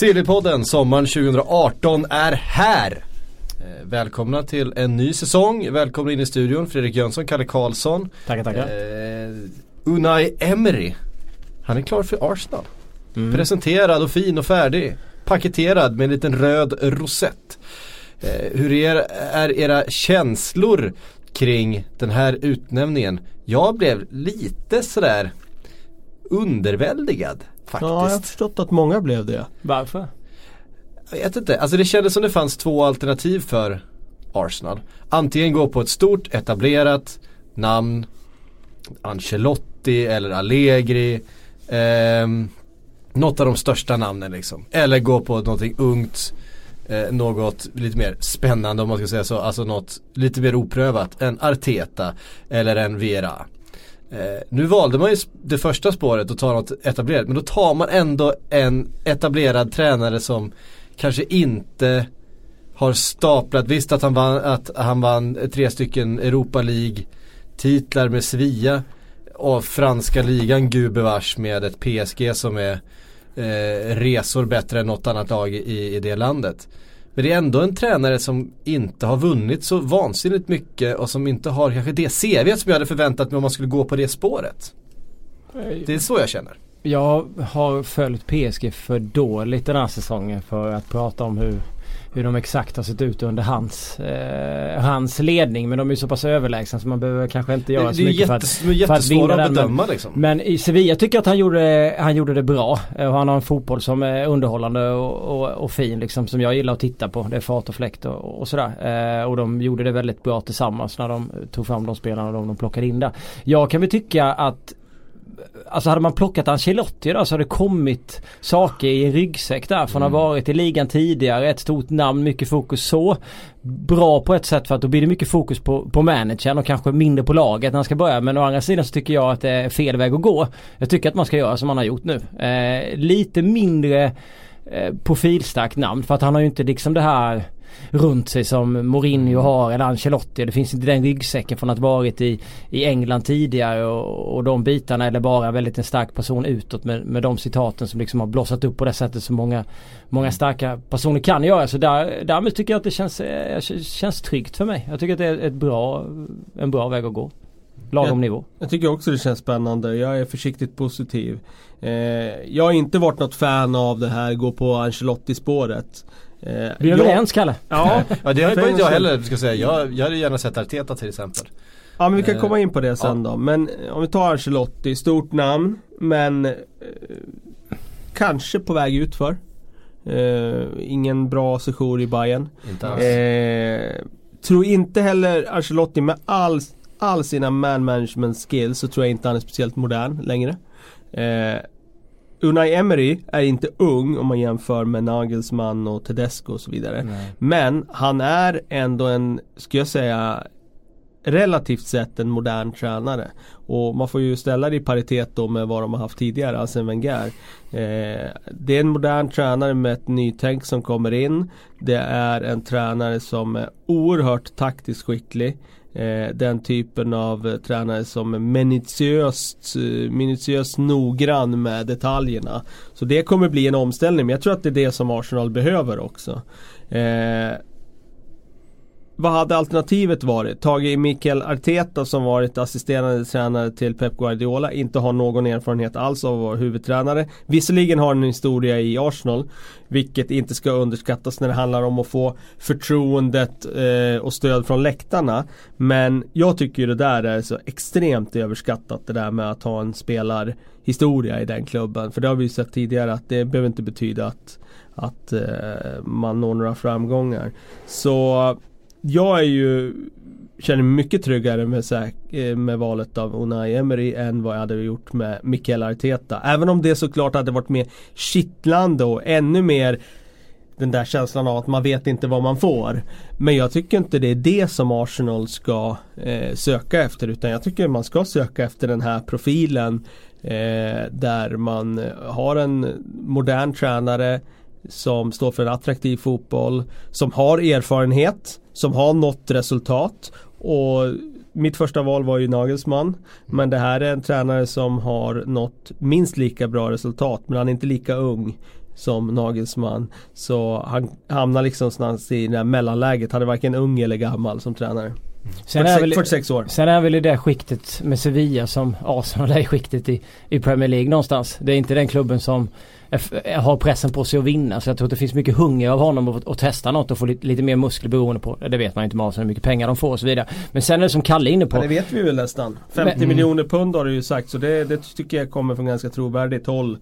CD-podden sommaren 2018 är här! Eh, välkomna till en ny säsong. Välkomna in i studion Fredrik Jönsson, Kalle Karlsson. Tackar, tackar. Eh, Unai Emery. Han är klar för Arsenal. Presenterad och fin och färdig. Paketerad med en liten röd rosett. Eh, hur är, är era känslor kring den här utnämningen? Jag blev lite sådär underväldigad faktiskt. Ja, jag har förstått att många blev det. Varför? Jag vet inte, alltså det kändes som det fanns två alternativ för Arsenal. Antingen gå på ett stort etablerat namn, Ancelotti eller Allegri. ehm, något av de största namnen liksom. Eller gå på någonting ungt, eh, något lite mer spännande om man ska säga så. Alltså något lite mer oprövat. En Arteta eller en Vera. Eh, nu valde man ju det första spåret och ta något etablerat men då tar man ändå en etablerad tränare som kanske inte har staplat, visst att han vann, att han vann tre stycken Europa League titlar med Sevilla och franska ligan gubevars med ett PSG som är eh, resor bättre än något annat lag i, i det landet. Men det är ändå en tränare som inte har vunnit så vansinnigt mycket och som inte har kanske det CV som jag hade förväntat mig om man skulle gå på det spåret. Det är så jag känner. Jag har följt PSG för dåligt den här säsongen för att prata om hur hur de exakt har sett ut under hans, eh, hans ledning. Men de är ju så pass överlägsna så man behöver kanske inte göra Det, så det mycket för jättes, att, för att vinna den. bedöma Men, liksom. men i Sevilla tycker jag att han gjorde, han gjorde det bra. Eh, Och han har en fotboll som är underhållande och, och, och fin liksom som jag gillar att titta på. Det är fart och fläkt och, och sådär. Eh, och de gjorde det väldigt bra tillsammans när de tog fram de spelarna de, de plockade in där. Jag kan väl tycka att Alltså hade man plockat Ancelotti då så hade det kommit saker i en ryggsäck där. För han har varit i ligan tidigare, ett stort namn, mycket fokus så. Bra på ett sätt för att då blir det mycket fokus på, på managern och kanske mindre på laget när han ska börja. Men å andra sidan så tycker jag att det är fel väg att gå. Jag tycker att man ska göra som han har gjort nu. Eh, lite mindre eh, profilstarkt namn för att han har ju inte liksom det här runt sig som Mourinho har eller Ancelotti. Det finns inte den ryggsäcken från att varit i, i England tidigare och, och de bitarna eller bara väldigt en stark person utåt med, med de citaten som liksom har blossat upp på det sättet som många, många starka personer kan göra. Så där, därmed tycker jag att det känns, eh, känns tryggt för mig. Jag tycker att det är ett bra, en bra väg att gå. Lagom nivå. Jag tycker också det känns spännande. Jag är försiktigt positiv. Eh, jag har inte varit något fan av det här gå på Ancelotti-spåret. Eh, Vi är överens Kalle. Ja, Ja det har inte jag heller ska jag säga. Jag, jag hade gärna sett Arteta till exempel. Ja men vi kan Eh, komma in på det sen då. Men eh, om vi tar Ancelotti, stort namn men eh, kanske på väg ut för. Eh, ingen bra session i Bayern. Inte alls. Eh, tror inte heller Ancelotti med all, all sina man management skills så tror jag inte han är speciellt modern längre. Unai Emery är inte ung om man jämför med Nagelsmann och Tedesco och så vidare. Men han är ändå en, ska jag säga, relativt sett en modern tränare. Och man får ju ställa det i paritet då med vad de har haft tidigare, alltså Wenger. Eh, det är en modern tränare med ett nytänk som kommer in. Det är en tränare som är oerhört taktiskt skicklig. Eh, den typen av eh, tränare som är minutiöst, eh, minutiöst noggrann med detaljerna. Så det kommer bli en omställning, men jag tror att det är det som Arsenal behöver också. Eh, vad hade alternativet varit? Tage Mikael Arteta som varit assisterande tränare till Pep Guardiola, inte har någon erfarenhet alls av att vara huvudtränare. Visserligen har han en historia i Arsenal, vilket inte ska underskattas när det handlar om att få förtroendet eh, och stöd från läktarna. Men jag tycker ju det där är så extremt överskattat det där med att ha en spelarhistoria i den klubben. För det har vi ju sett tidigare att det behöver inte betyda att, att eh, man når några framgångar. Så jag är ju känner mig mycket tryggare med, eh, med valet av Unai Emery än vad jag hade gjort med Mikael Arteta. Även om det såklart hade varit mer kittlande och ännu mer den där känslan av att man vet inte vad man får. Men jag tycker inte det är det som Arsenal ska eh, söka efter utan jag tycker man ska söka efter den här profilen eh, där man har en modern tränare som står för en attraktiv fotboll, som har erfarenhet, som har nått resultat. Och mitt första val var ju Nagelsmann. Men det här är en tränare som har nått minst lika bra resultat men han är inte lika ung som Nagelsmann. Så han hamnar liksom någonstans i det här mellanläget. Han är varken ung eller gammal som tränare. Sen är, 46, väl, 46 år. sen är väl i det skiktet med Sevilla som Arsenal är i skiktet i, i Premier League någonstans. Det är inte den klubben som är har pressen på sig att vinna. Så jag tror att det finns mycket hunger av honom att, att testa något och få lite, lite mer muskler beroende på. Det vet man ju inte med hur mycket pengar de får och så vidare. Men sen är det som Kalle är inne på. Ja, det vet vi väl nästan. 50 Men- miljoner pund har du ju sagt så det, det tycker jag kommer från ganska trovärdigt håll.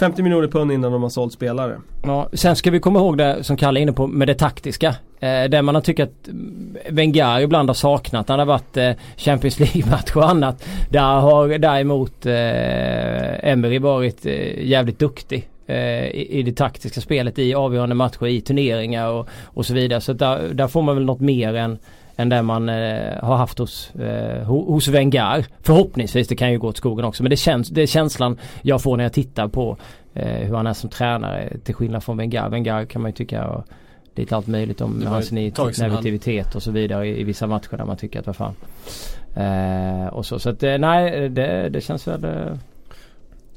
50 miljoner pund innan de har sålt spelare. Ja, sen ska vi komma ihåg det som Kalle är inne på med det taktiska. Eh, det man har tyckt att mm, Wenger ibland har saknat när det har varit eh, Champions League-match och annat. Där har däremot eh, Emery varit eh, jävligt duktig. Eh, I, det taktiska spelet i avgörande matcher i turneringar och, och så vidare. Så där, där får man väl något mer än än det man eh, har haft hos, eh, ho- hos Wenger. Förhoppningsvis, det kan ju gå åt skogen också. Men det, känns, det är känslan jag får när jag tittar på eh, hur han är som tränare till skillnad från Wenger. Wenger kan man ju tycka och lite allt möjligt om hans sedan han- negativitet och så vidare i, i vissa matcher där man tycker att vad fan. Eh, och så, så att eh, nej det, det känns väl eh,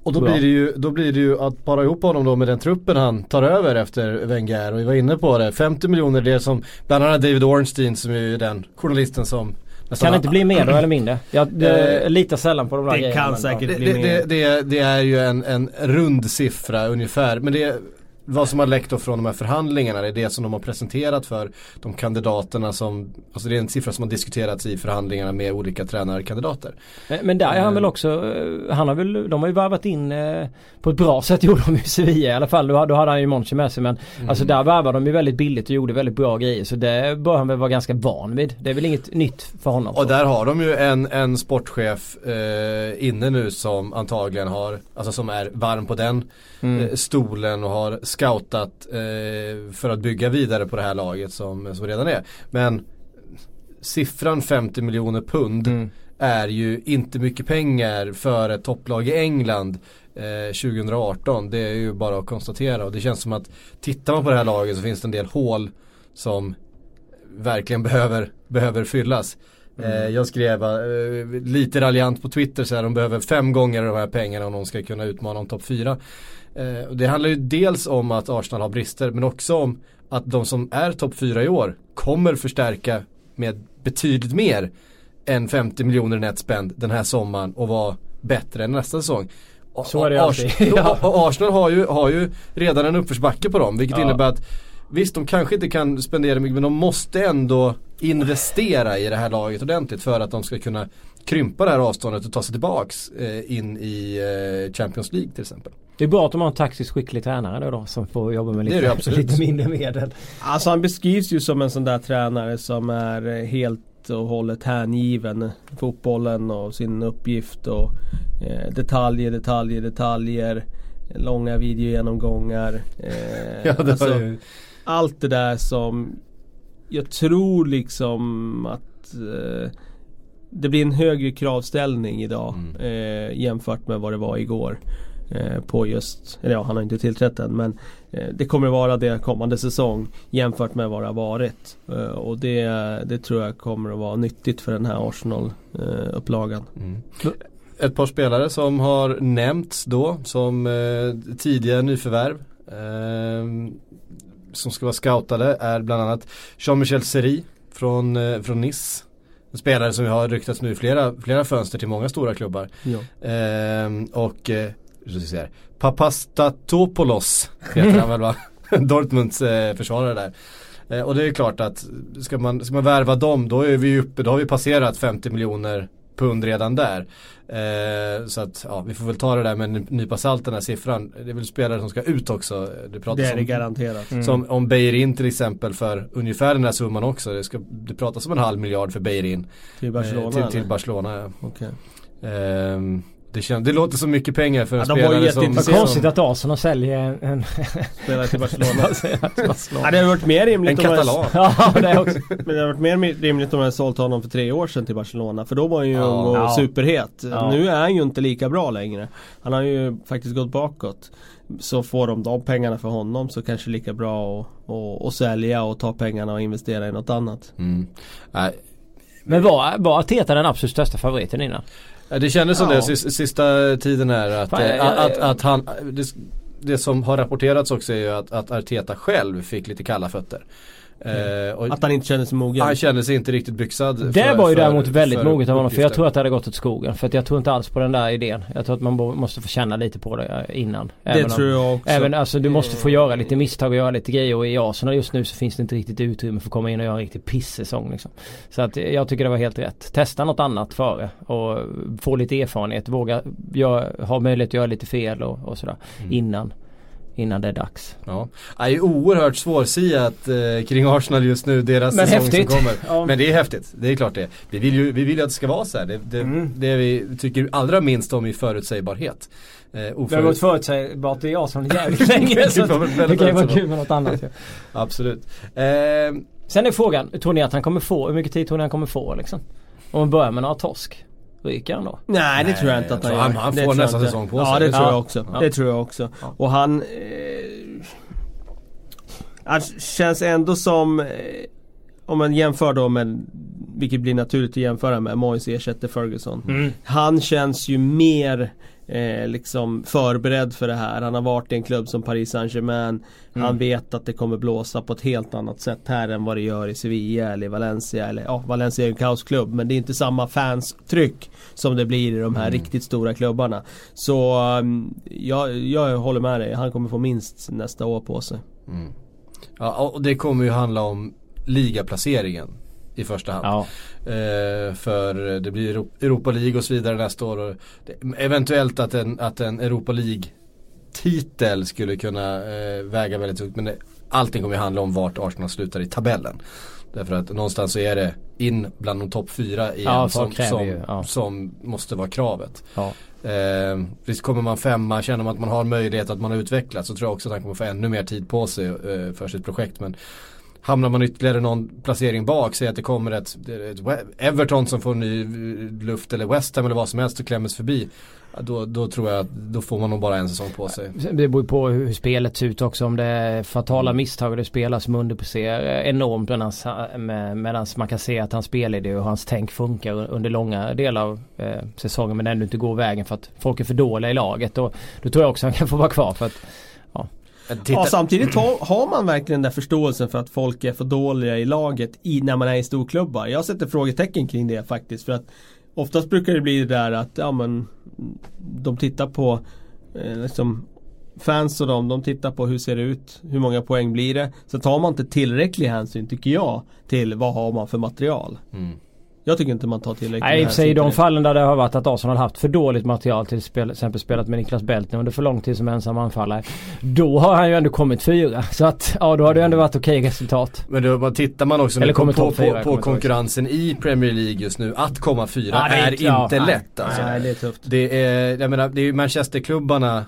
Och då Bra. blir, det ju, då blir det ju att para ihop honom då med den truppen han tar över efter Wenger och vi var inne på det. 50 miljoner det som bland annat David Ornstein som är ju den journalisten som Kan det inte bli mer då eller mindre? Jag det, Eh, litar sällan på de där det grejerna. kan men, säkert det, bli det, mer. det, det, det är ju en, en rund siffra ungefär. Men det vad som har läckt då från de här förhandlingarna det är det som de har presenterat för de kandidaterna som, alltså det är en siffra som har diskuterats i förhandlingarna med olika tränarkandidater. Men- där är han väl också, eh, han har väl, de har ju värvat in eh, på ett bra sätt gjorde de i Sevilla i alla fall. Då, hade han ju Monchi med sig men alltså där värvade de ju väldigt billigt och gjorde väldigt bra grejer. Så det bör han väl vara ganska van vid. Det är väl inget nytt för honom. Och där har de ju en, en sportchef eh, inne nu som antagligen har, alltså som är varm på den Mm. eh, stolen och har scoutat eh, för att bygga vidare på det här laget som, som redan är. Men siffran 50 miljoner pund Mm. är ju inte mycket pengar för ett topplag i England eh, 2018. Det är ju bara att konstatera och det känns som att tittar man på det här laget så finns det en del hål som verkligen behöver, behöver fyllas. Eh, jag skrev eh, lite raljant på Twitter så här, de behöver fem gånger de här pengarna om de ska kunna utmana om topp fyra. Eh, och det handlar ju dels om att Arsenal har brister men också om att de som är topp fyra i år kommer förstärka med betydligt mer än 50 miljoner net spend den här sommaren och vara bättre än nästa säsong. Så är det. Ars- Ja. Arsenal har ju, har ju redan en uppförsbacke på dem vilket Ja. innebär att Visst, de kanske inte kan spendera mycket men de måste ändå investera i det här laget ordentligt för att de ska kunna krympa det här avståndet och ta sig tillbaks eh, in i eh, Champions League till exempel. Det är bra att de har en taktiskt skicklig tränare då som får jobba med Det är det lite, absolut. lite mindre medel. Alltså han beskrivs ju som en sån där tränare som är helt och hållet hängiven fotbollen och sin uppgift och eh, detaljer, detaljer, detaljer. Långa videogenomgångar. Eh, Ja, det alltså, ju, allt det där som jag tror liksom att eh, det blir en högre kravställning idag Mm. eh, jämfört med vad det var igår. Eh, på just, eller ja han har inte tillträtt än men eh, det kommer vara det kommande säsong jämfört med vad det har varit. Eh, och det, det tror jag kommer att vara nyttigt för den här Arsenal-upplagan. mm. Ett par spelare som har nämnts då som eh, tidiga nyförvärv. Eh, som ska vara scoutade är bland annat Jean-Michel Seri från, eh, från Nice. En spelare som har ryktats nu flera, flera fönster till många stora klubbar. Ja. Ehm, och Papastatopoulos heter han väl va? Dortmunds eh, försvarare där. Eh, och det är klart att ska man, ska man värva dem då är vi uppe, då har vi passerat 50 miljoner pund redan där. Eh, så att ja, vi får väl ta det där med en nypa salt den här siffran. Det är väl spelare som ska ut också. Det pratas Det är det om, garanterat. som om Beirin till exempel för ungefär den här summan också. Det, ska, det pratas om en halv miljard för Beirin. Till Barcelona Eh, till, till? Barcelona ja. Okej. Det, kän, det låter så mycket pengar för en Ja, spelare som, Vad konstigt att Arsenal säljer en... en Spelar till Barcelona. Ja, det hade varit mer en rimligt om de hade- katalan. ja, det är också. Men det hade varit mer rimligt om hade sålt honom för tre år sedan till Barcelona För då var han ju Ja. ung och Ja. superhet Ja. Nu är han ju inte lika bra längre Han har ju faktiskt gått bakåt Så får de de pengarna för honom så kanske lika bra att, sälja och ta pengarna och investera i något annat Mm. Nej, Men var, var Arteta den absolut största favoriten innan? Det kändes som Ja. det sis- sista tiden här att, Fan, eh, jag- jag- att, att han det, det som har rapporterats också är ju att, att Arteta själv fick lite kalla fötter. Eh, och Att han inte känner sig mogen han kände sig inte riktigt byxad. Det för- var ju för- däremot väldigt för moget av honom för jag tror att det hade gått åt skogen. För att jag tror inte alls på den där idén. Jag tror att man måste få känna lite på det eh, innan. Det Även tror om, jag också Även alltså du måste få göra lite misstag och göra lite grejer och i Arsenal just nu så finns det inte riktigt utrymme för att komma in och göra en riktig pissäsong liksom. Så att eh, jag tycker det var helt rätt. Testa något annat före och få lite erfarenhet. Våga gör, ha möjlighet att göra lite fel och, och sådär innan. Innan det är dags. Ja. Det är oerhört svårsiat eh, kring Arsenal just nu, deras Men säsong häftigt. som kommer. Ja. Men det är häftigt, det är klart det. Vi vill ju, vi vill ju att det ska vara så här. Det, det, Mm. det vi tycker allra minst om är förutsägbarhet. Eh, Det har gått förutsägbart i Arsenal jävligt länge så Det kan ju vara kul med något annat. Ja. Absolut. Eh, Sen är frågan, tror ni att han kommer få, hur mycket tid tror ni han kommer få liksom? Om man börjar med några torsk, ryker han då? Nej det tror jag inte att jag han gör han- han får nästa säsong på Ja sig. det tror Ja. jag också Ja. Det tror jag också Ja. Och han eh, Han känns ändå som eh, Om man jämför då med Vilket blir naturligt att jämföra med Moyes ersätter Ferguson Han känns ju mer eh, liksom förberedd för det här. Han har varit i en klubb som Paris Saint-Germain. Han vet att det kommer blåsa på ett helt annat sätt här än vad det gör i Sevilla eller i Valencia. Eller, ja, Valencia är en kaosklubb men det är inte samma fanstryck som det blir i de här riktigt stora klubbarna. Så um, jag, jag håller med dig. Han kommer få minst nästa år på sig. Ja, och det kommer ju handla om ligaplaceringen i första hand. Ja. Eh, för det blir Euro- Europa League och så vidare nästa år. Och eventuellt att en, att en Europa League titel skulle kunna eh, väga väldigt tungt. Men det, allting kommer ju handla om vart Arsenal slutar i tabellen. Därför att någonstans så är det in bland de topp fyra igen Ja, som, som, ja. som måste vara kravet. Ja. Eh, visst kommer man femma, känner man att man har möjlighet att man har utvecklats så tror jag också att han kommer få ännu mer tid på sig eh, för sitt projekt. Men hamnar man ytterligare någon placering bak, säg att det kommer ett, ett Everton som får ny eh, luft eller West Ham eller vad som helst och klämmes förbi. ja, Då, då tror jag att då får man nog bara en säsong på sig. Det beror ju på hur spelet ser ut också. Om det är fatala misstag och det spelas som underpresterar enormt medan man kan se att hans spelidé och hans tänk funkar under långa delar av eh, säsongen men ändå inte går vägen för att folk är för dåliga i laget. Och då tror jag också han kan få vara kvar för att Titta, Ja, samtidigt har, har man verkligen den där förståelsen för att folk är för dåliga i laget i, när man är i storklubbar. Jag sätter frågetecken kring det faktiskt. För att oftast brukar det bli det där att ja, men, de tittar på eh, liksom, fans och de, de tittar på hur ser det ut, hur många poäng blir det. Så tar man inte tillräcklig hänsyn tycker jag till vad har man för material. Mm. Jag tycker inte man tar tillräcklig Nej i och för sig i de till fallen där det har varit att Arsenal har haft för dåligt material till spel, exempel spelat med Niklas Bältner under för lång tid som ensam anfallare. Då har han ju ändå kommit fyra. Så att ja då har det ändå varit okej resultat. Men då tittar man också Eller på, på, fyra, på, på konkurrensen i Premier League just nu. Att komma fyra Ja, det är inte- ja, lätt alltså. Nej det är tufft. Det är, jag menar, det är ju Manchesterklubbarna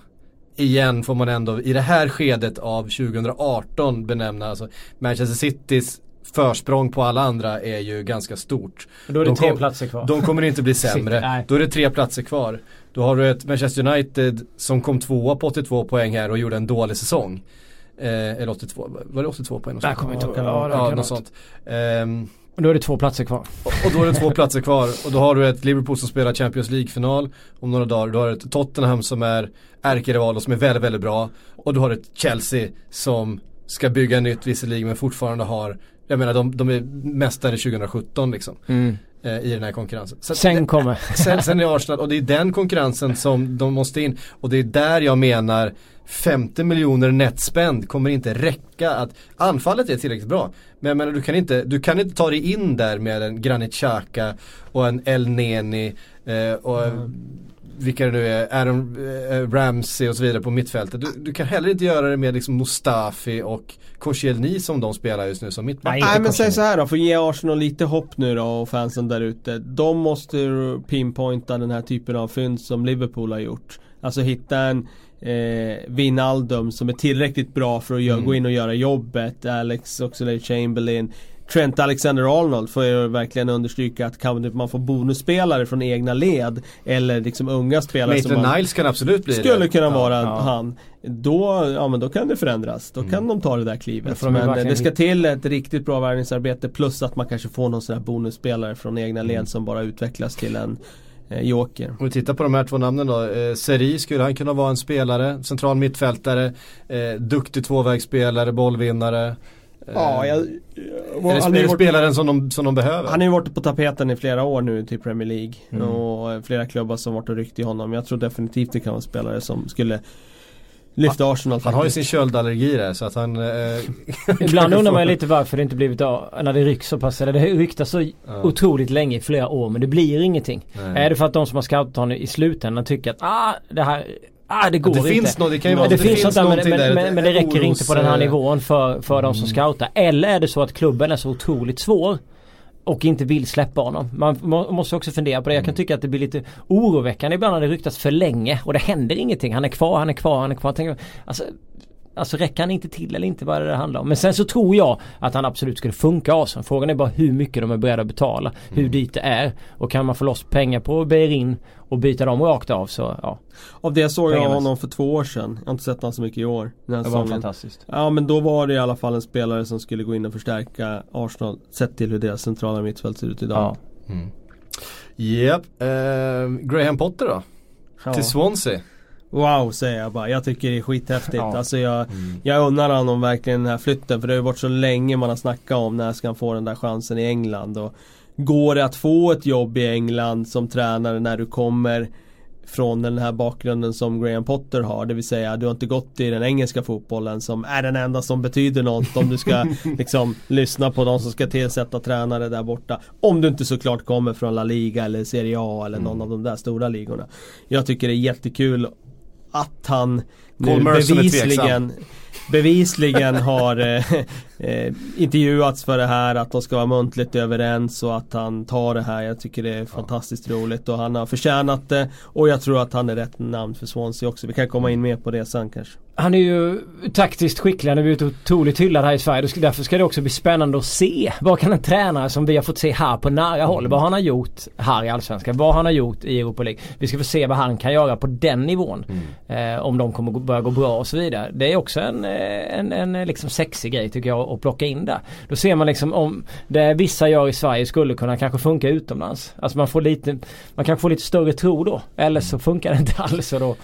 igen får man ändå i det här skedet av 2018 benämna. Alltså Manchester Citys försprång på alla andra är ju ganska stort. Då är det De tre kom- platser kvar. De kommer inte bli sämre. Då är det tre platser kvar. Då har du ett Manchester United som kom tvåa på 82 poäng här och gjorde en dålig säsong. Eh, eller 82, var det 82 poäng? Där kommer inte ihåg. Ja, något sånt. Ehm, Och då är det två platser kvar. och då är det två platser kvar och då har du ett Liverpool som spelar Champions League-final om några dagar. Du har ett Tottenham som är ärkerival och som är väldigt, väldigt bra. Och du har ett Chelsea som ska bygga nytt visserligen men fortfarande har Jag menar de, de är mästare 2017 liksom. Mm. Eh, I den här konkurrensen. Så Sen det- kommer. sen, sen är Arsenal och det är den konkurrensen som de måste in. Och det är där jag menar 50 miljoner netspend kommer inte räcka att anfallet är tillräckligt bra. Men jag menar du kan inte, du kan inte ta dig in där med en Granit Xhaka och en El Neni eh, och vilka det nu är, Aaron eh, Ramsey och så vidare på mittfältet. Du, du kan heller inte göra det med liksom Mustafi och Koscielny som de spelar just nu som mittback. Nej, Nej men säg så här då, för att ge Arsenal lite hopp nu då och fansen där ute. De måste ju pinpointa den här typen av fynd som Liverpool har gjort. Alltså hitta en eh, Wijnaldum som är tillräckligt bra för att Mm. gå in och göra jobbet. Alex Oxlade-Chamberlain. Trent Alexander-Arnold får jag verkligen understryka att kan man få bonusspelare från egna led eller liksom unga spelare som man Maitland Niles kan absolut bli skulle det. kunna Ja. vara ja. han. Då, ja men då kan det förändras. Då kan de ta det där klivet. ju Men verkligen det ska till ett riktigt bra värvningsarbete plus att man kanske får någon sån här bonusspelare från egna led som bara utvecklas till en eh, joker. Om vi tittar på de här två namnen då. Eh, Seri skulle han kunna vara en spelare, central mittfältare, eh, duktig tvåvägsspelare, bollvinnare. Eh, Ja, jag, är det, han, är har det ju varit, spelaren som de, som de behöver? han har ju varit på tapeten i flera år nu till Premier League. Mm. Och eh, flera klubbar som varit och ryckt i honom. Jag tror definitivt det kan vara en spelare som skulle lyfta Arsenal han har ju sin köldallergi där så att han... Eh, Ibland undrar man ju lite varför det inte blivit av när det rycks så pass. Eller det ryktas så Ja. otroligt länge i flera år men det blir ingenting. Nej. Är det för att de som har scoutat honom i slutändan tycker att ah det här Ah det går det inte. finns nå- det kan ju vara det, det finns finns sånt där, men, där, men, men det räcker inte på den här eh, nivån för, för de som scoutar. Eller är det så att klubben är så otroligt svår och inte vill släppa honom. Man må, måste också fundera på det. Jag kan tycka att det blir lite oroväckande ibland när det ryktas för länge och det händer ingenting. Han är kvar, han är kvar, han är kvar. Tänker, alltså, Alltså räcker han inte till eller inte vad det handlar om. Men sen så tror jag att han absolut skulle funka Arsenal. Frågan är bara hur mycket de är beredda att betala. Hur dyrt det är. Och kan man få loss pengar på Beirin och byta dem rakt av så ja. Av det såg jag honom för två år sedan. Jag har inte sett honom så mycket i år. Den här Det var säsongen. fantastiskt. Ja men då var det i alla fall en spelare som skulle gå in och förstärka Arsenal sett till hur deras centrala mittfält ser ut idag. Ja. Japp. Eh, Graham Potter då? Ja. Till Swansea. Wow säger jag bara. Jag tycker det är skithäftigt. Ja. Alltså jag, jag undrar honom verkligen den här flytten. För det har ju varit så länge man har snackat om när ska han få den där chansen i England. Och går det att få ett jobb i England som tränare när du kommer från den här bakgrunden som Graham Potter har. Det vill säga du har inte gått i den engelska fotbollen som är den enda som betyder något om du ska liksom lyssna på de som ska tillsätta tränare där borta. Om du inte såklart kommer från La Liga eller Serie A eller någon av de där stora ligorna. Jag tycker det är jättekul att han nu bevisligen Bevisligen har eh, intervjuats för det här att de ska vara muntligt överens och att han tar det här. Jag tycker det är fantastiskt roligt och han har förtjänat det och jag tror att han är rätt namn för Swansea också. Vi kan komma in mer på det sen kanske. Han är ju taktiskt skicklig, han har blivit otroligt hyllad här i Sverige. Därför ska det också bli spännande att se. Vad kan en tränare som vi har fått se här på nära håll, vad han har gjort här i Allsvenskan, vad han har gjort i Europa League. Vi ska få se vad han kan göra på den nivån. Eh, om de kommer gå- börja gå bra och så vidare. Det är också en, eh, en, en eh, liksom sexig grej tycker jag och plocka in där. Då ser man liksom om det vissa gör i Sverige skulle kunna kanske funka utomlands. Alltså man får lite, man kanske får lite större tro då. Eller så funkar det inte alls och då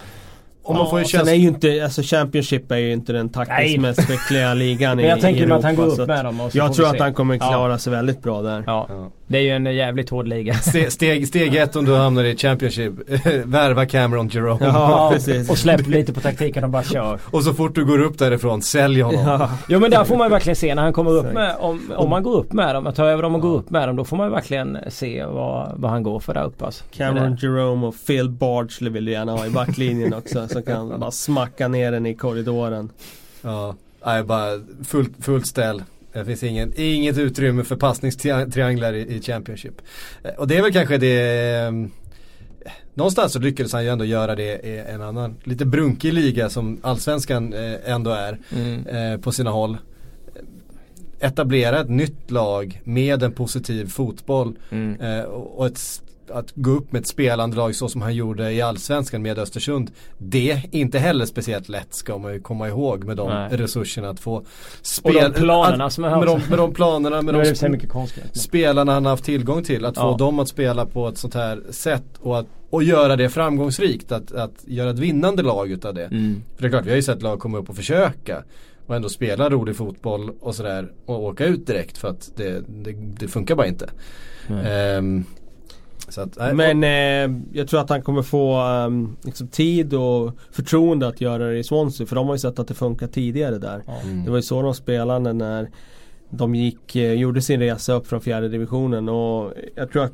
och man får ju känsla... är ju inte, alltså Championship är ju inte den Nej. taktiskt mest skickliga ligan i Men jag tänker mig att han Europa, går upp med dem och så Jag tror se. att han kommer Ja. klara sig väldigt bra där. Ja, Ja. det är ju en jävligt hård liga. Ste- Steg, steg ett om du hamnar i Championship, värva Cameron Jerome. Ja, precis. Och släpp lite på taktiken och bara kör. Och så fort du går upp därifrån, sälj honom. Ja. Jo men där får man ju verkligen se när han kommer upp med, om, om man går upp med dem, att ta över dem och gå upp med dem, då får man ju verkligen se vad, vad han går för där uppe alltså. Cameron Jerome och Phil Bardsley vill du gärna ha i backlinjen också. Så kan bara smacka ner den i korridoren. Ja, nej bara fullt, fullt ställ. Det finns ingen, inget utrymme för passningstrianglar i, i Championship. Eh, Och det är väl kanske det eh, Någonstans så lyckades han ju ändå göra det i en annan, lite brunkig liga som allsvenskan eh, ändå är Mm. eh, på sina håll. Etablera ett nytt lag med en positiv fotboll Mm. eh, och ett, att gå upp med ett spelande lag så som han gjorde i allsvenskan med Östersund. Det är inte heller speciellt lätt ska man ju komma ihåg med de Nej. resurserna att få Och spel. de planerna som jag har med, de, med de planerna, med de och mycket konstigt. spelarna han har haft tillgång till. Att få Ja. dem att spela på ett sånt här sätt och, att, och göra det framgångsrikt. Att, att göra ett vinnande lag utav det. Mm. För det är klart, vi har ju sett lag komma upp och försöka. och ändå spela rolig fotboll och sådär och åka ut direkt för att det, det, det funkar bara inte. Ehm, så att, nej, Men eh, jag tror att han kommer få ehm, liksom tid och förtroende att göra det i Swansea. För de har ju sett att det funkar tidigare där. Mm. Det var ju så de spelade när de gick, eh, gjorde sin resa upp från fjärde divisionen. Och jag tror att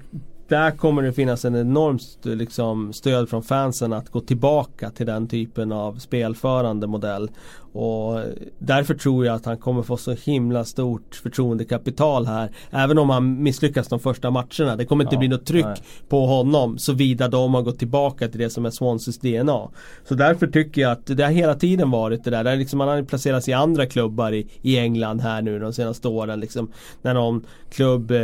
där kommer det finnas en enormt liksom, stöd från fansen att gå tillbaka till den typen av spelförande modell. Och därför tror jag att han kommer få så himla stort förtroendekapital här. Även om han misslyckas de första matcherna. Det kommer inte Ja, bli något tryck nej. på honom såvida de har gått tillbaka till det som är Swanseas DNA. Så därför tycker jag att det har hela tiden varit det där. där liksom han har placerats i andra klubbar i, i England här nu de senaste åren. Liksom, när någon klubb eh,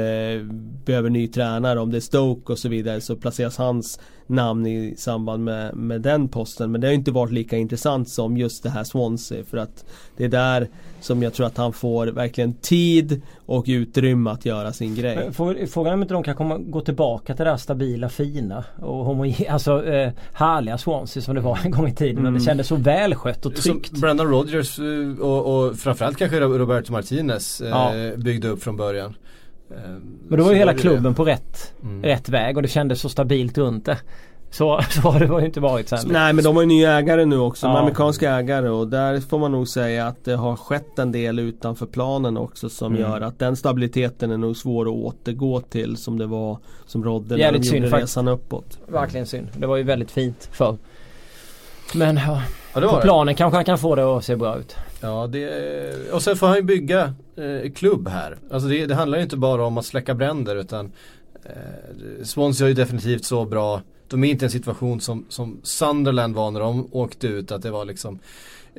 behöver ny tränare, om det Stoke och så vidare så placeras hans namn i samband med, med den posten. Men det har inte varit lika intressant som just det här Swansea. För att det är där som jag tror att han får verkligen tid och utrymme att göra sin grej. Men Frågan är om inte de kan komma, gå tillbaka till det här stabila, fina och homogen, alltså eh, härliga Swansea som det var en gång i tiden. Och det kändes så välskött och Som tryggt. Brendan Rodgers eh, och, och framförallt kanske Roberto Martinez eh, Ja. byggde upp från början. Eh, Men då var ju hela det. klubben på rätt, Mm. rätt väg och det kändes så stabilt runt det. Så, så har det ju inte varit sen. Nej men de har ju nya ägare nu också, Ja. amerikanska ägare och där får man nog säga att det har skett en del utanför planen också som Mm. gör att den stabiliteten är nog svår att återgå till som det var som rådde när Jävligt de synd gjorde faktiskt. resan uppåt. Verkligen synd. Det var ju väldigt fint för. Men ja, Ja, det på det. planen kanske han kan få det att se bra ut. Ja, det, och sen får han ju bygga eh, klubb här. Alltså det, det handlar ju inte bara om att släcka bränder utan eh, Swansea är ju definitivt så bra. De är inte i en situation som, som Sunderland var när de åkte ut att det var liksom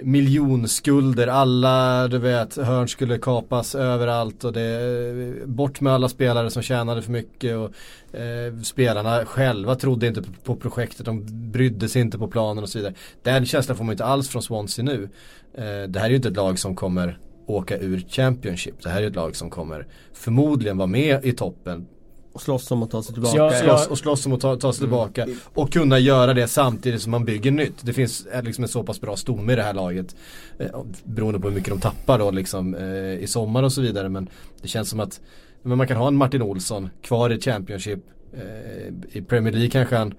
miljonskulder, alla du vet hörn skulle kapas överallt och det bort med alla spelare som tjänade för mycket och eh, spelarna själva trodde inte på, på projektet, de brydde sig inte på planen och så vidare. Den känslan får man inte alls från Swansea nu. Eh, det här är ju inte ett lag som kommer åka ur Championship. Det här är ju ett lag som kommer förmodligen vara med i toppen och slåss om att ta sig tillbaka. Ja, slåss, och slåss om att ta, ta sig tillbaka och kunna göra det samtidigt som man bygger nytt. Det finns eh, liksom en så pass bra stomme i det här laget. Eh, beroende på hur mycket de tappar då liksom eh, i sommar och så vidare. Men det känns som att men man kan ha en Martin Olsson kvar i Championship. Eh, I Premier League kanske han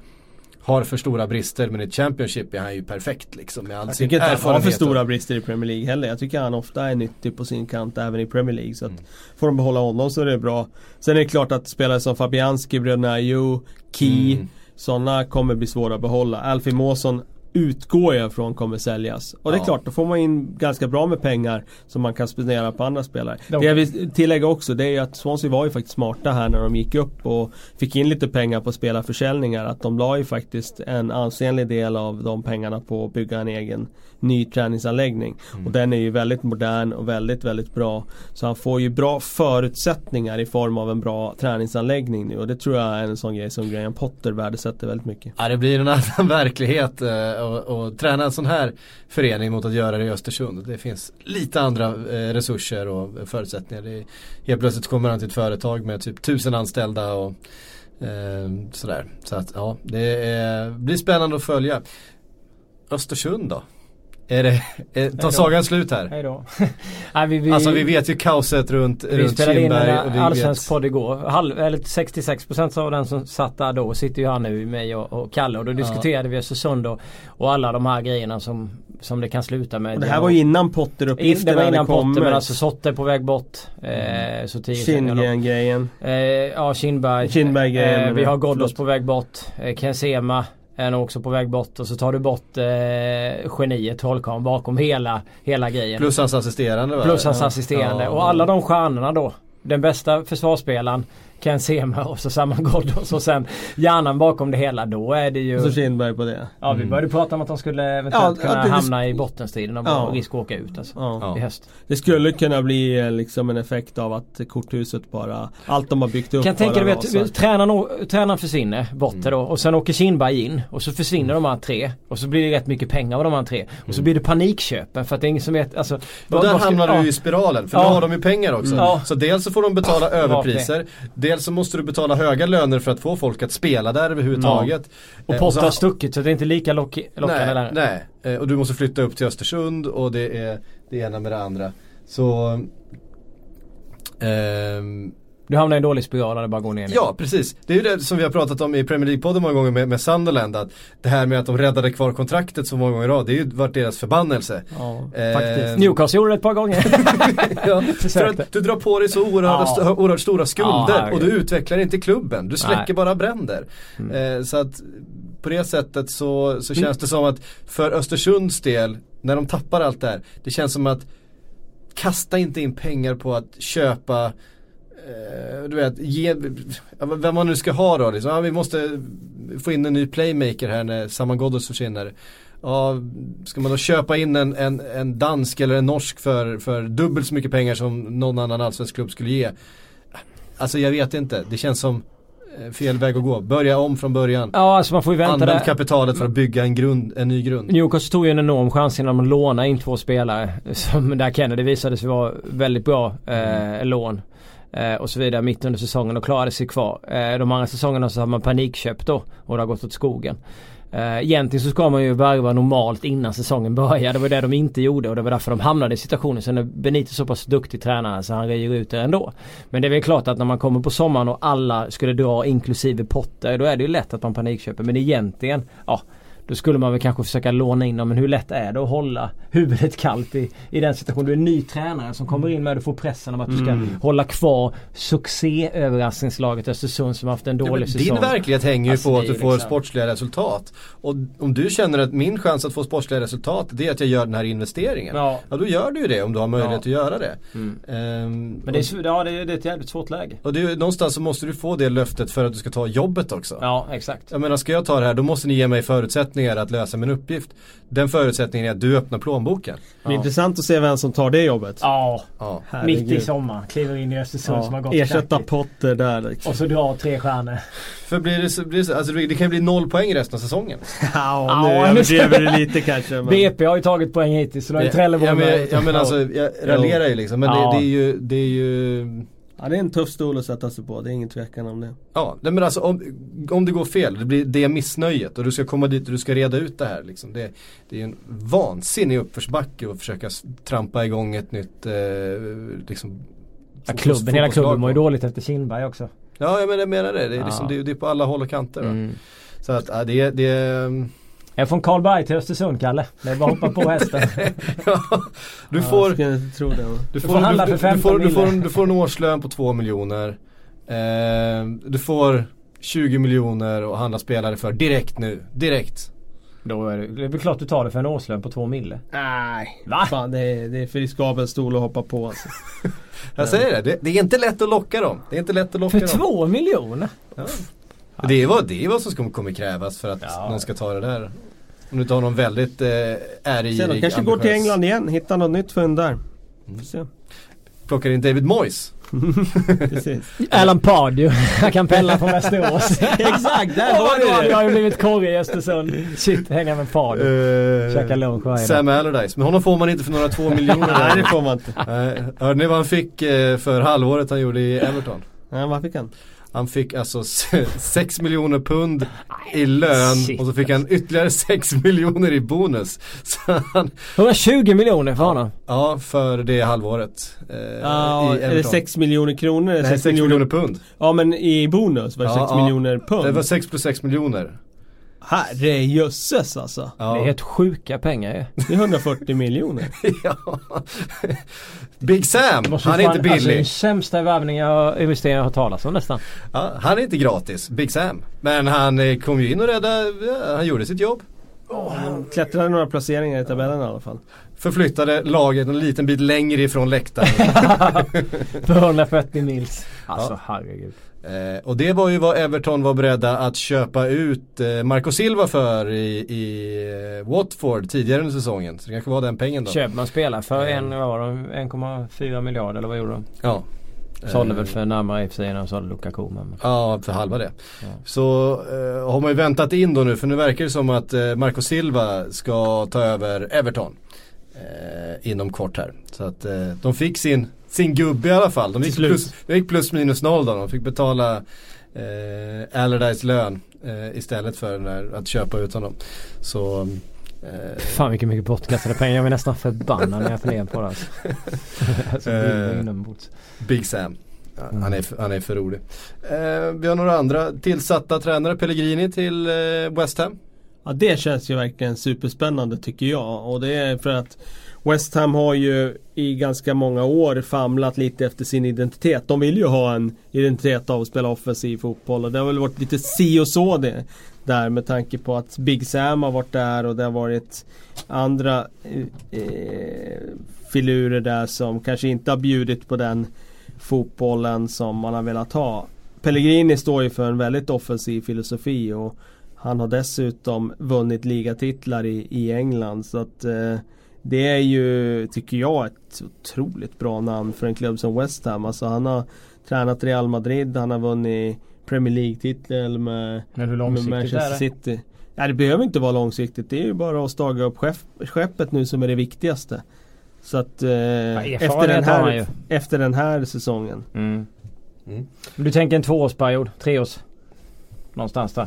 har för stora brister men i Championship är han ju perfekt liksom med all Jag tycker inte han har för stora brister i Premier League heller. Jag tycker han ofta är nyttig på sin kant även i Premier League. Så att Mm. får de behålla honom så är det bra. Sen är det klart att spelare som Fabianski, bröderna Ayew, Key, Mm. sådana kommer bli svåra att behålla. Alfie Mawson utgår jag från kommer säljas. Och det är Ja. klart, då får man in ganska bra med pengar som man kan spendera på andra spelare. De- Det jag vill tillägga också, det är ju att Swansea var ju faktiskt smarta här när de gick upp och fick in lite pengar på spelarförsäljningar. Att de la ju faktiskt en ansenlig del av de pengarna på att bygga en egen ny träningsanläggning. Och den är ju väldigt modern och väldigt, väldigt bra. Så han får ju bra förutsättningar i form av en bra träningsanläggning nu. Och det tror jag är en sån grej som Graham Potter värdesätter väldigt mycket. Ja det blir en annan verklighet eh, och, och träna en sån här förening mot att göra det i Östersund. Det finns lite andra eh, resurser och förutsättningar. Det är, helt plötsligt kommer han till ett företag med typ tusen anställda och eh, sådär. Så att ja, det är, blir spännande att följa. Östersund då? Är det, är, tar sagan slut här? Hej då. Nej, vi, vi, Alltså vi vet ju kaoset runt, vi runt spelade in Kindberg och en vi allsvensk podd igår. Halv, eller 66% av den som satt där då sitter ju här nu mig och, och Kalle och då diskuterade vi Östersund och, och alla de här grejerna som, som det kan sluta med. Och det här var ju innan Potter-uppgifterna Det var innan Potter kommit. men alltså Sotte på väg bort. Eh, så tio Kindgren-grejen. Eh, ja, Kindberg. Kindberg-grejen, eh, vi har Ghoddos Förlåt. på väg bort. Eh, Ken Sema är nog också på väg bort. Och så tar du bort eh, geniet Holkan bakom hela, hela grejen. Plus hans assisterande va? Plus hans assisterande. Ja, och alla de stjärnorna då. Den bästa försvarsspelaren Ken Sema och så Saman Ghoddos och sen hjärnan bakom det hela. Då är det ju... Och så Kindberg på det. Ja vi började prata om att de skulle eventuellt Ja, kunna det- det- hamna i bottenstriden och Ja. risk att åka ut alltså. Ja. I höst. Det skulle kunna bli eh, liksom en effekt av att korthuset bara, allt de har byggt upp Kan tänka bara dig att tränaren, tränaren försvinner bort Mm. det då och sen åker Kindberg in och så försvinner de här tre och så blir det rätt mycket pengar av de här tre och så blir det panikköpen för att det är ingen som vet alltså Och där hamnar du i spiralen, för Ja. nu har de ju pengar också. Ja. Så dels så får de betala överpriser, det. Dels så måste du betala höga löner för att få folk att spela där överhuvudtaget. Och Eh, Potter så- har stuckit så det är inte lika lock lockande nej, längre. nej. Eh, och du måste flytta upp till Östersund och det är det ena med det andra. Så ehm, Du hamnar i en dålig spiral när det bara går ner. Ja, precis. Det är ju det som vi har pratat om i Premier League-podden många gånger med, med Sunderland. Att det här med att de räddade kvar kontraktet så många gånger i rad, det är ju varit deras förbannelse. Ja, Eh, faktiskt. Newcastle gjorde det ett par gånger. ja, för att du drar på dig så oerhörda, Ja. oerhört stora skulder Ja, och du utvecklar inte klubben. Du släcker Nej. Mm. bara bränder. Eh, så att på det sättet så, så känns det som att för Östersunds del, när de tappar allt det här, det känns som att kasta inte in pengar på att köpa du vet, ge, vem man nu ska ha då liksom. ja, vi måste få in en ny playmaker här när Saman Ghoddos försvinner. Ja, ska man då köpa in en, en, en dansk eller en norsk för, för dubbelt så mycket pengar som någon annan allsvensk klubb skulle ge? Alltså jag vet inte, det känns som eh, fel väg att gå. Börja om från början. Ja, alltså man får ju vänta Använd där. kapitalet för att bygga en, grund, en ny grund. Newcastle tog ju en enorm chans innan de lånade in två spelare. Som där Kennedy visade sig vara väldigt bra eh, lån. Eh, och så vidare mitt under säsongen och klarade sig kvar. Eh, de andra säsongerna så har man panikköpt då och det har gått åt skogen. Eh, egentligen så ska man ju värva normalt innan säsongen börjar. Det var det de inte gjorde och det var därför de hamnade i situationen. Sen är Benito så pass duktig tränare så han röjer ut det ändå. Men det är väl klart att när man kommer på sommaren och alla skulle dra inklusive Potter då är det ju lätt att man panikköper. Men egentligen, ja då skulle man väl kanske försöka låna in dem. Men hur lätt är det att hålla huvudet kallt i, i den situationen? Du är en ny tränare som kommer in med och får pressen om att du ska hålla kvar succéöverraskningslaget Östersund som haft en Ja, dålig säsong. din verklighet hänger ju Alltså, på att du ju får liksom- sportsliga resultat. Och om du känner att min chans att få sportsliga resultat det är att jag gör den här investeringen. Ja. Ja då gör du ju det om du har möjlighet Ja. att göra det. Mm. Ehm, Men det är, ja, det är, det är ett jävligt svårt läge. och det någonstans så måste du få det löftet för att du ska ta jobbet också. Ja, exakt. Jag menar ska jag ta det här då måste ni ge mig förutsättningar att lösa min uppgift. Den förutsättningen är att du öppnar plånboken. Det är intressant att se vem som tar det jobbet. Ja, Ja. mitt i sommar. Kliver in i Östersund som har gått Ersätta. Potter där liksom. Och så drar tre stjärnor. För blir det, så, blir det, så, alltså det kan ju bli noll poäng resten av säsongen. Ja, nu Ja, överdriver du lite kanske. Men... BP har ju tagit poäng hittills så då är Trelleborg ja, men, ja men alltså jag raljerar ju liksom. Men Ja. det, det är ju, det är ju Ja, det är en tuff stol att sätta sig på. Det är ingen tvekan om det. Ja, men alltså om, om det går fel, det blir det missnöjet och du ska komma dit och du ska reda ut det här liksom. Det, det är ju en vansinnig uppförsbacke att försöka trampa igång ett nytt eh, liksom Ja, klubben, hela klubben mår ju dåligt efter Kindberg också. Ja, jag menar, jag menar det. Det är, liksom, Ja. det, det är på alla håll och kanter. Mm. Så att ja, det, det Jag är från Karlberg till Östersund Kalle. Det är bara att hoppa på hästen. ja, du Ja, får tro det. Du får handla du, för du, 15 får, du, får, du får en årslön på 2 miljoner. Eh, du får 20 miljoner att handla spelare för direkt nu. Direkt. Då är det, det är väl klart du tar det för en årslön på två mille. Nej. Va? Fan, det är, det är för riskabel stol att hoppa på alltså. Jag säger det, det, det är inte lätt att locka dem. Det är inte lätt att locka För dem. två miljoner? Det är vad, det är vad som ska- kommer krävas för att Ja. någon ska ta det där. Om du inte har någon väldigt eh, äregirig, Sen kanske går till England igen. Hittar något nytt fynd där. Mm. Får se. Plockar in David Moyes. Alan Pardew. Han kan pendla från Västerås. Exakt, där har hade du jag det! ju blivit korre i Östersund. Shit, hänga med Pardew. Käka lunch varje. Sam Allardyce. Men honom får man inte för några två miljoner. Nej, det får man inte. Nej, Hörde ni vad han fick eh, för halvåret han gjorde i Everton? Nej, vad fick han? Han fick alltså 6 miljoner pund i lön shit, och så fick han ytterligare 6 miljoner i bonus. Så han, 120 miljoner för honom. ja, för det halvåret. Eh, Ja, i är det Everton. 6 miljoner kronor? Nej, 6 6 miljoner... miljoner pund. Ja, men i bonus var det Ja, 6 ja. miljoner pund. Det var 6 plus 6 miljoner. Herrejösses alltså. Ja. Det är helt sjuka pengar ju. Det är 140 miljoner. ja. Big Sam, han är fan- inte Alltså, den billig. sämsta värvningen jag investeringar jag har talat om nästan. Ja, han är inte gratis, Big Sam. Men han eh, kom ju in och räddade, ja, han gjorde sitt jobb. Han klättrade några placeringar i tabellen i alla fall. Förflyttade laget en liten bit längre ifrån läktaren. För 140 mils. Alltså herregud. Eh, och det var ju vad Everton var beredda att köpa ut eh, Marco Silva för i, i eh, Watford tidigare under säsongen. Så det kanske var den pengen då. Köper man spelare för Eh. en, vad var de, 1,4 miljarder eller vad gjorde de? Ja. Sålde Eh, väl för närmare i och för sig de sålde Lukaku men. Ja, för halva det. Ja. Så eh, har man ju väntat in då nu för nu verkar det som att eh, Marco Silva ska ta över Everton. Eh, inom kort här. Så att de fick sin sin gubbe i alla fall. De gick, plus, de gick plus minus noll då. De fick betala eh, Allardyce lön eh, istället för där, att köpa ut honom. Så eh, Fan vilket mycket bortkastade pengar. Jag blir nästan förbannad när jag funderar på det. Alltså. alltså, är Eh. Big Sam. Ja, han, är, för- han är för rolig. Eh, vi har några andra tillsatta tränare. Pellegrini till eh, West Ham. Ja det känns ju verkligen superspännande tycker jag. Och det är för att West Ham har ju i ganska många år famlat lite efter sin identitet. De vill ju ha en identitet av att spela offensiv fotboll och det har väl varit lite si och så det där med tanke på att Big Sam har varit där och det har varit andra eh, eh filurer där som kanske inte har bjudit på den fotbollen som man har velat ha. Pellegrini står ju för en väldigt offensiv filosofi och han har dessutom vunnit ligatitlar i, i England så att eh, det är ju, tycker jag, ett otroligt bra namn för en klubb som West Ham. Alltså han har tränat Real Madrid, han har vunnit Premier League-titel med, med Manchester? City. Ja, det behöver inte vara långsiktigt. Det är ju bara att staga upp skepp, skeppet nu som är det viktigaste. Så att eh, efter, den här, efter den här säsongen. Mm. Mm. Du tänker en tvåårsperiod? Treårs? Någonstans där?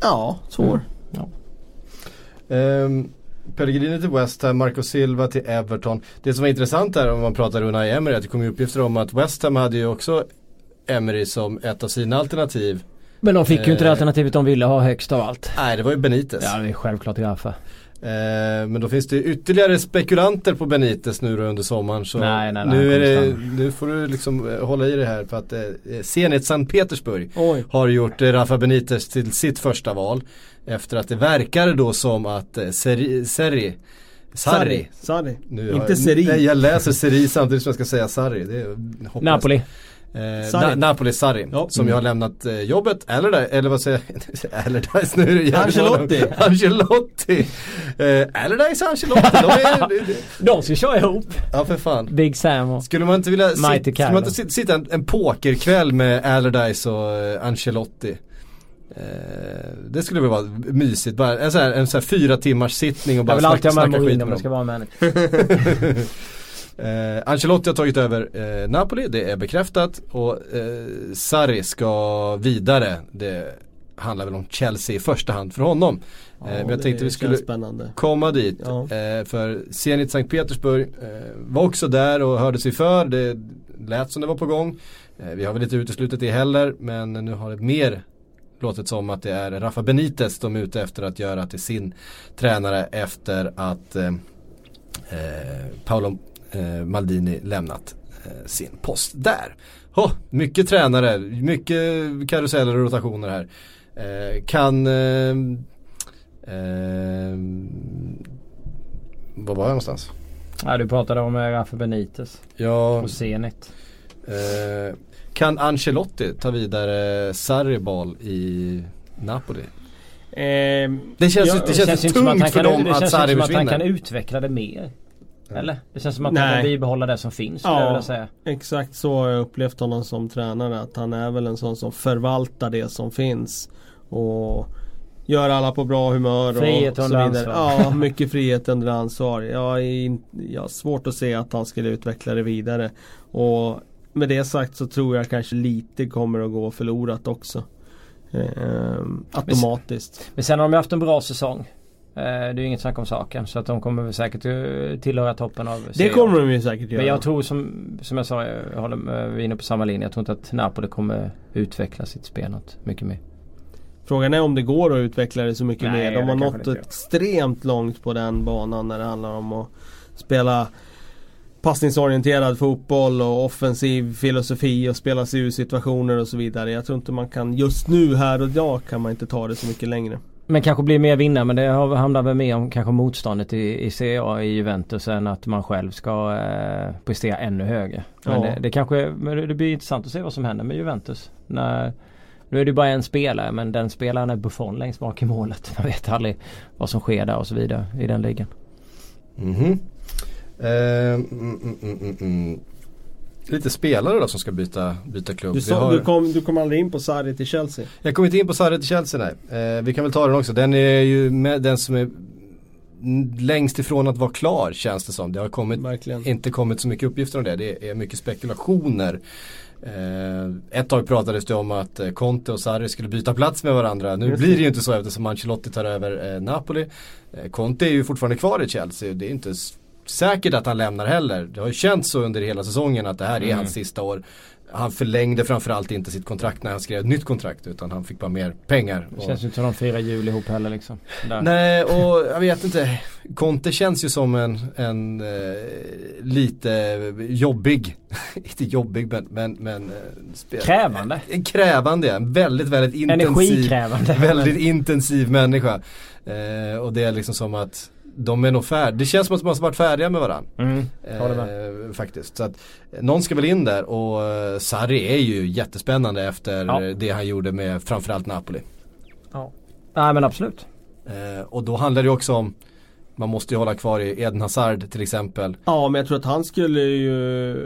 Ja, så. Mm. Ehm, Pellegrini till West Ham, Marco Silva till Everton. Det som var intressant här om man pratar Unai Emery, att det kom ju uppgifter om att West Ham hade ju också Emery som ett av sina alternativ. Men de fick ju inte det Eh. alternativet de ville ha högst av allt. Nej, det var ju Benitez. Ja det är självklart därför. Eh, men då finns det ytterligare spekulanter på Benitez nu då under sommaren. Så Nej, nej, nej, nu, är det, nu får du liksom eh, hålla i det här för att eh, Zenit Sankt Petersburg Oj. har gjort eh, Rafa Benitez till sitt första val. Efter att det verkar då som att eh, Seri, Seri Sarri. Sarri. Nu Inte jag- Seri. Nej, jag läser Seri samtidigt som jag ska säga Sarri. Det är hopplöst. Napoli. Eh. Na- Napoli Sarri. Ja. Som ju har lämnat eh, jobbet. Eller, där, eller vad säger jag? Allardyce nu är det Ancelotti. Ancelotti. Eh, Allardyce Ancelotti. De är, De ska köra ihop. ja för fan. Big Sam och... Skulle man inte vilja sit, skulle man inte sit- sitta en, en pokerkväll med Allardyce och eh, Ancelotti? Eh, det skulle väl vara mysigt. Bara en sån här, en sån här fyra timmars sittning och Jag bara vill alltid snacka, ha med snacka skit Mourinho med om det ska dem. vara manager. Eh, Ancelotti har tagit över eh, Napoli, det är bekräftat. Och eh, Sarri ska vidare. Det handlar väl om Chelsea i första hand för honom. Ja, eh, men jag tänkte vi skulle spännande. komma dit. Ja. Eh, för Zenit Sankt Petersburg eh, var också där och hörde sig för. Det lät som det var på gång. Vi har väl inte uteslutit det heller men nu har det mer låtit som att det är Rafa Benitez de är ute efter att göra till sin tränare efter att eh, Paolo Maldini lämnat eh, sin post där. Oh, mycket tränare, mycket karuseller och rotationer här. Eh, kan eh, eh, Var var jag någonstans? Ja du pratade om eh, Rafa Benitez Ja, och Zenit. eh, kan Ancelotti ta vidare Sarri-boll i Napoli? Det känns, Ja, det känns, som att tungt för dem det att känns ju Sarri som att han kan försvinner. utveckla det mer. Eller? Det känns som att han kan bibehålla det som finns Ja. jag säga. Exakt så har jag upplevt honom som tränare. Att han är väl en sån som förvaltar det som finns. Och gör alla på bra humör Frihet och så under vidare. Ja, mycket frihet under ansvar. Jag, är jag har svårt att se att han skulle utveckla det vidare. Och med det sagt så tror jag kanske lite kommer att gå förlorat också. Ehm, automatiskt. Men sen har de haft en bra säsong. Eh, Det är ju inget snack om saken. Så att de kommer väl säkert eh, tillhöra toppen av Det serien. kommer de ju säkert göra. Men jag tror som, som jag sa, jag håller med, vi är inne på samma linje. Jag tror inte att Napoli kommer utveckla sitt spel något mycket mer. Frågan är om det går att utveckla det så mycket Nej, mer. De det har nått det extremt långt på den banan när det handlar om att spela passningsorienterad fotboll och offensiv filosofi och spela sig ur situationer och så vidare. Jag tror inte man kan, just nu här och idag kan man inte ta det så mycket längre. Men kanske blir mer vinnare men det handlar väl mer om kanske motståndet i, i CA i Juventus än att man själv ska eh, prestera ännu högre. Men Ja. det, det kanske men det- det blir intressant att se vad som händer med Juventus. När, nu är det bara en spelare men den spelaren är Buffon längst bak i målet. Man vet aldrig vad som sker där och så vidare i den ligan. Mhm. Eh, mm, mm, mm, mm, mm. Lite spelare då som ska byta, byta klubb. Du, sa, har- du, kom, du kom aldrig in på Sarri till Chelsea. Jag kommer inte in på Sarri till Chelsea nej. Eh, vi kan väl ta den också. Den är ju med, den som är längst ifrån att vara klar känns det som. Det har kommit, Verkligen. inte kommit så mycket uppgifter om det. Det är mycket spekulationer. Eh, ett tag pratades det om att eh, Conte och Sarri skulle byta plats med varandra. Nu blir det. ju inte så eftersom Ancelotti tar över eh, Napoli. Eh, Conte är ju fortfarande kvar i Chelsea. Det är inte säkert att han lämnar heller. Det har ju känts så under hela säsongen att det här är Mm. hans sista år. Han förlängde framförallt inte sitt kontrakt när han skrev ett nytt kontrakt utan han fick bara mer pengar. Det känns ju inte som de firar jul ihop heller liksom. Där. Nej och jag vet inte. Conte känns ju som en, en eh, lite jobbig, inte jobbig men, men, men eh, Krävande. En krävande, en väldigt väldigt intensiv, Energikrävande. väldigt intensiv människa. Eh, och det är liksom som att de är nog färdiga, det känns som att de har varit färdiga med varandra. Mm, Eh, faktiskt. Så att, någon ska väl in där och eh, Sarri är ju jättespännande efter Ja. det han gjorde med framförallt Napoli. Nej men absolut. Eh, och då handlar det också om man måste ju hålla kvar i Eden Hazard till exempel. Ja men jag tror att han skulle ju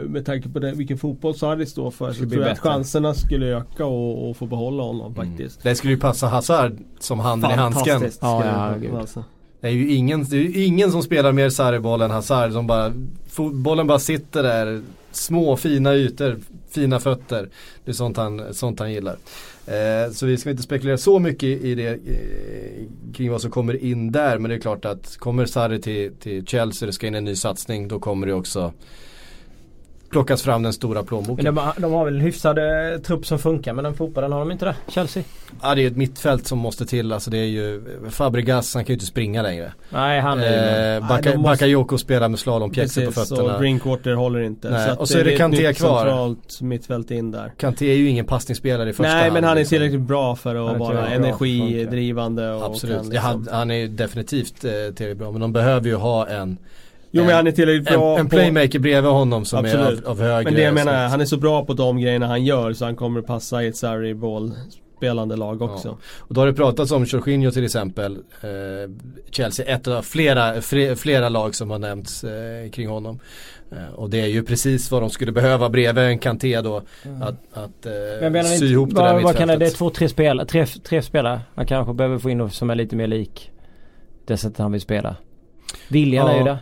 med tanke på det, vilken fotboll Sarri står för så tror jag att chanserna skulle öka och, och få behålla honom faktiskt. Det skulle ju passa Hazard som handen i handsken. Fantastiskt. Ja, skulle ja, det är ju ingen, det är ingen som spelar mer Sarri-boll än Hazard. Som bara, bollen bara sitter där. Små fina ytor, fina fötter. Det är sånt han, sånt han gillar. Eh, så vi ska inte spekulera så mycket i det eh, kring vad som kommer in där. Men det är klart att kommer Sarri till, till Chelsea, det ska in en ny satsning. Då kommer det också plockas fram den stora plånboken. Men de, har- de har väl en hyfsad eh, trupp som funkar men den fotbollen har de inte det? Chelsea? Ja det är ett mittfält som måste till. Alltså det är ju Fabregas, han kan ju inte springa längre. Nej han är ju... Eh, Baka, måste- Bakayoko spelar med slalompjäxor på fötterna. och Drinkwater håller inte. Nej, och så är det ett Kanté kvar. centralt mittfält in där. Kanté är ju ingen passningsspelare i första Nej hand. men han är tillräckligt bra för Han att vara energidrivande och Absolut, det liksom- hade, han är ju definitivt eh, tillräckligt bra. Men de behöver ju ha en, Jo men han är tillräckligt en, bra en på... playmaker bredvid honom som Absolut. är av, av högre Men det jag menar, snitt. han är så bra på de grejerna han gör så han kommer passa i ett Sarri boll spelande lag också. Ja. Och då har det pratats om Jorginho till exempel. Eh, Chelsea, ett av flera, flera lag som har nämnts eh, kring honom. Eh, och det är ju precis vad de skulle behöva bredvid en Kanté då. Att, att eh, Men menar sy inte, ihop det där vad, vad kan det, det är två, tre spelare, tre, tre spelare. Man kanske behöver få in något som är lite mer lik det sättet han vill spela. Viljan Ja. är ju där.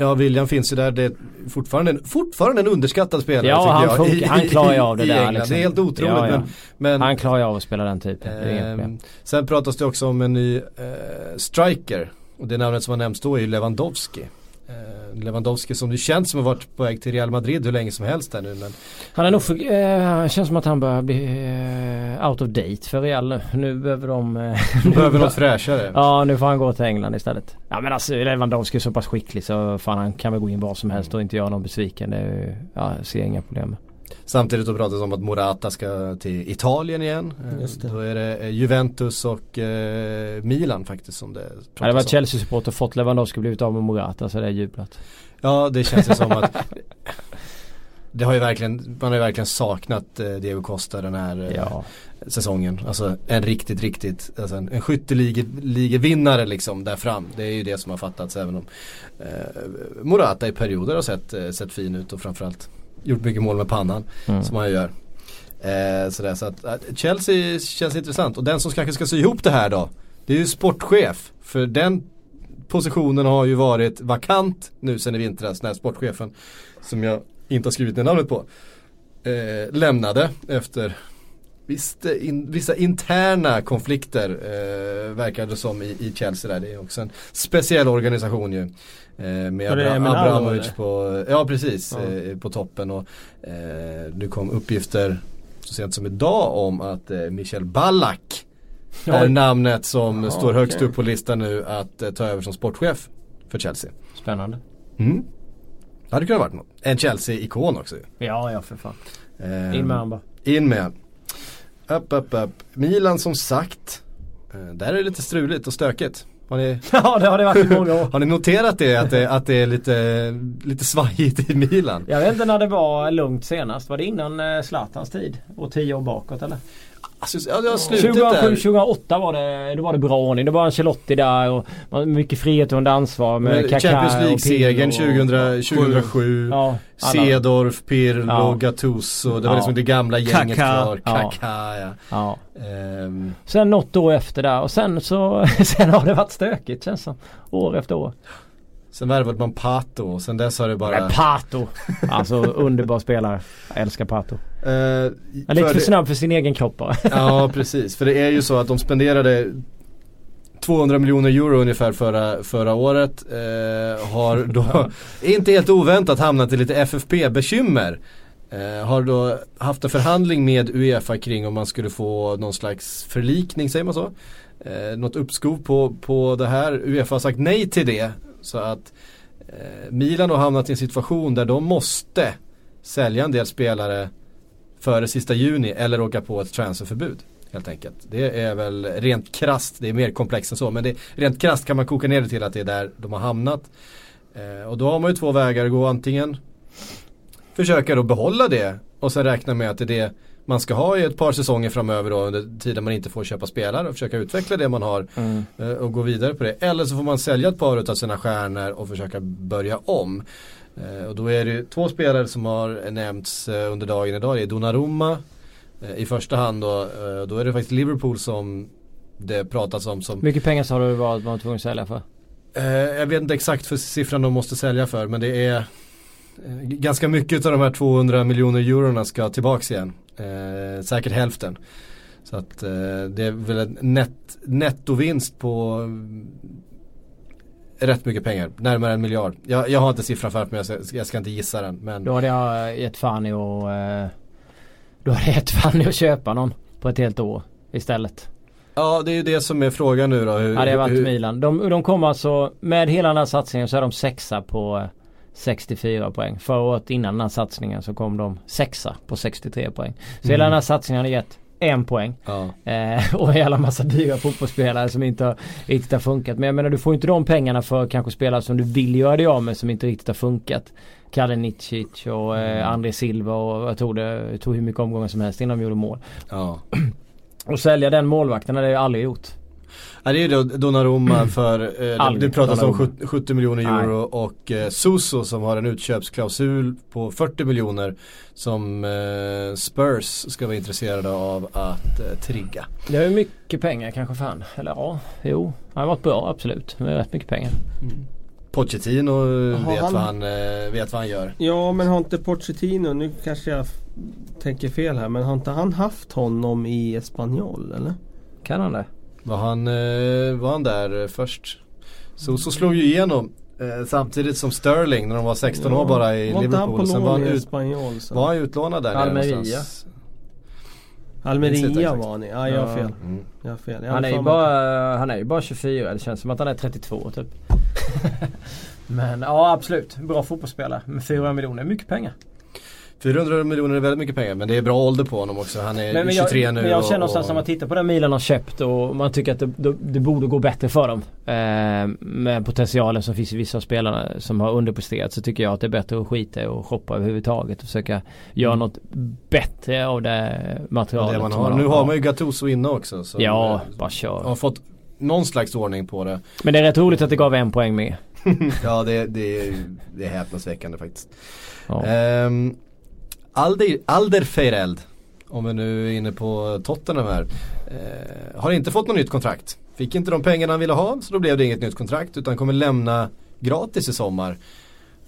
Ja, William finns ju där. Det är fortfarande, en- fortfarande en underskattad spelare Ja, han jag. funkar- han klarar ju av det i där, liksom. Det är helt otroligt Ja, ja. men, men Han klarar ju av att spela den typen. Problem. sen pratas det också om en ny eh, striker. Och det namnet som har nämnts då är ju Lewandowski. Eh, Lewandowski som det känns som har varit på väg till Real Madrid hur länge som helst här nu. Men Han är nog för, eh, känns som att han börjar bli eh, out of date för Real nu. Nu behöver de... Eh, de behöver något fräschare. Ja nu får han gå till England istället. Ja men alltså Lewandowski är så pass skicklig så fan han kan väl gå in var som helst och inte göra någon besviken. Det är, ja, jag ser inga problem. Samtidigt så pratas det om att Morata ska till Italien igen. Eh, Just det. Då är det eh, Juventus och eh, Milan faktiskt som det Hade det pratas varit om. Chelsea-supporter fått Lewandowski och blivit av med Morata så är det jublat. Ja det känns ju som att Det har ju verkligen, man har ju verkligen saknat eh, Diego Costa den här eh, Ja. säsongen. Alltså en riktigt, riktigt, alltså en, en skytteligevinnare liksom där fram. Det är ju det som har fattats även om eh, Morata i perioder har sett, eh, sett fin ut och framförallt gjort mycket mål med pannan Mm. som han gör. Eh, sådär, så att, att Chelsea känns intressant och den som kanske ska sy ihop det här då det är ju sportchef. För den positionen har ju varit vakant nu sen i vintras när sportchefen som jag inte har skrivit ner namnet på eh, lämnade efter visst, eh, in, vissa interna konflikter eh, verkade det som i, i Chelsea där. Det är också en speciell organisation ju. Eh, med Abra- Abramovic på, ja precis, Ja. Eh, på toppen och eh, nu kom uppgifter så sent som idag om att eh, Michel Ballack är Oj. namnet som Jaha, står högst okej. upp på listan nu att eh, ta över som sportchef för Chelsea. Spännande. Mm. Det hade kunnat varit något. En Chelsea-ikon också. Ja, ja för fan. Eh, In med han bara. In med. Upp, upp, upp. Milan som sagt. Eh, där är det lite struligt och stökigt. Har ni, Ja det har det varit i många år. har ni noterat det? Att det, att det är lite, lite svajigt i Milan? Jag vet inte när det var lugnt senast. Var det innan eh, Zlatans tid? Och tio år bakåt eller? Alltså, ja, det har slutet 2007, där. 2008 var det, då var det bra ordning. Det var Ancelotti där och mycket frihet under ansvar med Men Kaká Champions och League-segern Pirlo 2000, 2007. Ja. Cedorf, Pirlo, Ja. Gattuso. Det var Ja. liksom det gamla gänget Kaká. kvar. Kaká ja. Ja. Ehm, Sen något år efter där och sen så sen har det varit stökigt känns som. År efter år. Sen värvade man Pato och sen dess har det bara... Men Pato! Alltså underbar spelare. Jag älskar Pato. Eh, Han är lite för snabb för sin egen kropp bara. Ja precis, för det är ju så att de spenderade 200 miljoner euro ungefär förra, förra året. Eh, har då, inte helt oväntat hamnat i lite FFP-bekymmer. Eh, har då haft en förhandling med Uefa kring om man skulle få någon slags förlikning, säger man så? Eh, något uppskov på, på det här. Uefa har sagt nej till det. Så att eh, Milan har hamnat i en situation där de måste sälja en del spelare före sista juni eller åka på ett transferförbud. Helt enkelt. Det är väl rent krast, det är mer komplext än så. Men det, rent krast kan man koka ner det till att det är där de har hamnat. Eh, och då har man ju två vägar att gå. Antingen försöka då behålla det och sen räkna med att det är det man ska ha i ett par säsonger framöver då under tiden man inte får köpa spelare och försöka utveckla det man har eh, och gå vidare på det. Eller så får man sälja ett par av sina stjärnor och försöka börja om. Eh, och då är det två spelare som har nämnts eh, under dagen idag. Det är Donnarumma i första hand då. Då är det faktiskt Liverpool som det pratas om som mycket pengar sa du var man tvungen att sälja för? Jag vet inte exakt för siffran de måste sälja för men det är ganska mycket av de här 200 miljoner eurona ska tillbaks igen. Eh, säkert hälften. Så att eh, det är väl en net, nettovinst på mm, rätt mycket pengar. Närmare en miljard. Jag, jag har inte siffran för mig jag ska, jag ska inte gissa den. Men Då hade jag gett fan i att eh, Då hade jag gett fan i att köpa någon på ett helt år istället. ja det är ju det som är frågan nu då. Hur, Hade jag varit hur, Milan. De, de kom alltså med hela den här satsningen så är de sexa på eh, 64 poäng. Förra året innan den här satsningen så kom de sexa på 63 poäng. Så hela den här satsningen hade gett en poäng. Ja. Eh, och en jävla massa dyra fotbollsspelare som inte har, riktigt har funkat. Men jag menar du får inte de pengarna för kanske spelare som du vill göra dig av med som inte riktigt har funkat. Kalle Nicic och eh, André Silva och jag tog det tog hur mycket omgångar som helst innan de gjorde mål. Ja. Och sälja den målvakten hade jag aldrig gjort. Ja, det är ju då Donnarumma för, eh, Aldrig det pratas om Donnarumma. 70, 70 miljoner euro och eh, Suso som har en utköpsklausul på 40 miljoner som eh, Spurs ska vara intresserade av att eh, trigga. Det är ju mycket pengar kanske fan. Eller ja, jo. Han har varit bra absolut. Med rätt mycket pengar. Pochettino Har vet, han- vad han, eh, vet vad han gör. Ja men har inte Pochettino, nu kanske jag tänker fel här men har inte han haft honom i Espanyol eller? Kan han det? Var han, eh, var han där eh, först? Suso slog ju igenom eh, samtidigt som Sterling när de var 16 år bara i var Liverpool. Sen var han, ut, Espanyol sen? var han utlånad där Almeria. Almeria var han i. Ja jag har Ja. fel. Mm. Jag har fel. Jag Han är, ju bara, han är ju bara 24. Det känns som att han är 32 typ. Men ja absolut. Bra fotbollsspelare. Med 400 miljoner. Mycket pengar. 400 miljoner är väldigt mycket pengar men det är bra ålder på honom också. Han är Men, men 23 jag, nu. men jag känner någonstans och- när man tittar på det Milan har köpt och man tycker att det, det, det borde gå bättre för dem. Eh, med potentialen som finns i vissa av spelarna som har underpresterat så tycker jag att det är bättre att skita och shoppa överhuvudtaget och försöka göra något bättre av det materialet. det man har. man Nu har man ju Gattuso inne också. Så Ja, eh, bara kör. Har fått någon slags ordning på det. Men det är rätt roligt att det gav en poäng med. ja det, det, är- det är häpnadsväckande faktiskt. Ja. Ehm, Alder, Alderfeireld, om vi nu är inne på Tottenham här, eh, har inte fått något nytt kontrakt. Fick inte de pengarna han ville ha så då blev det inget nytt kontrakt utan kommer lämna gratis i sommar.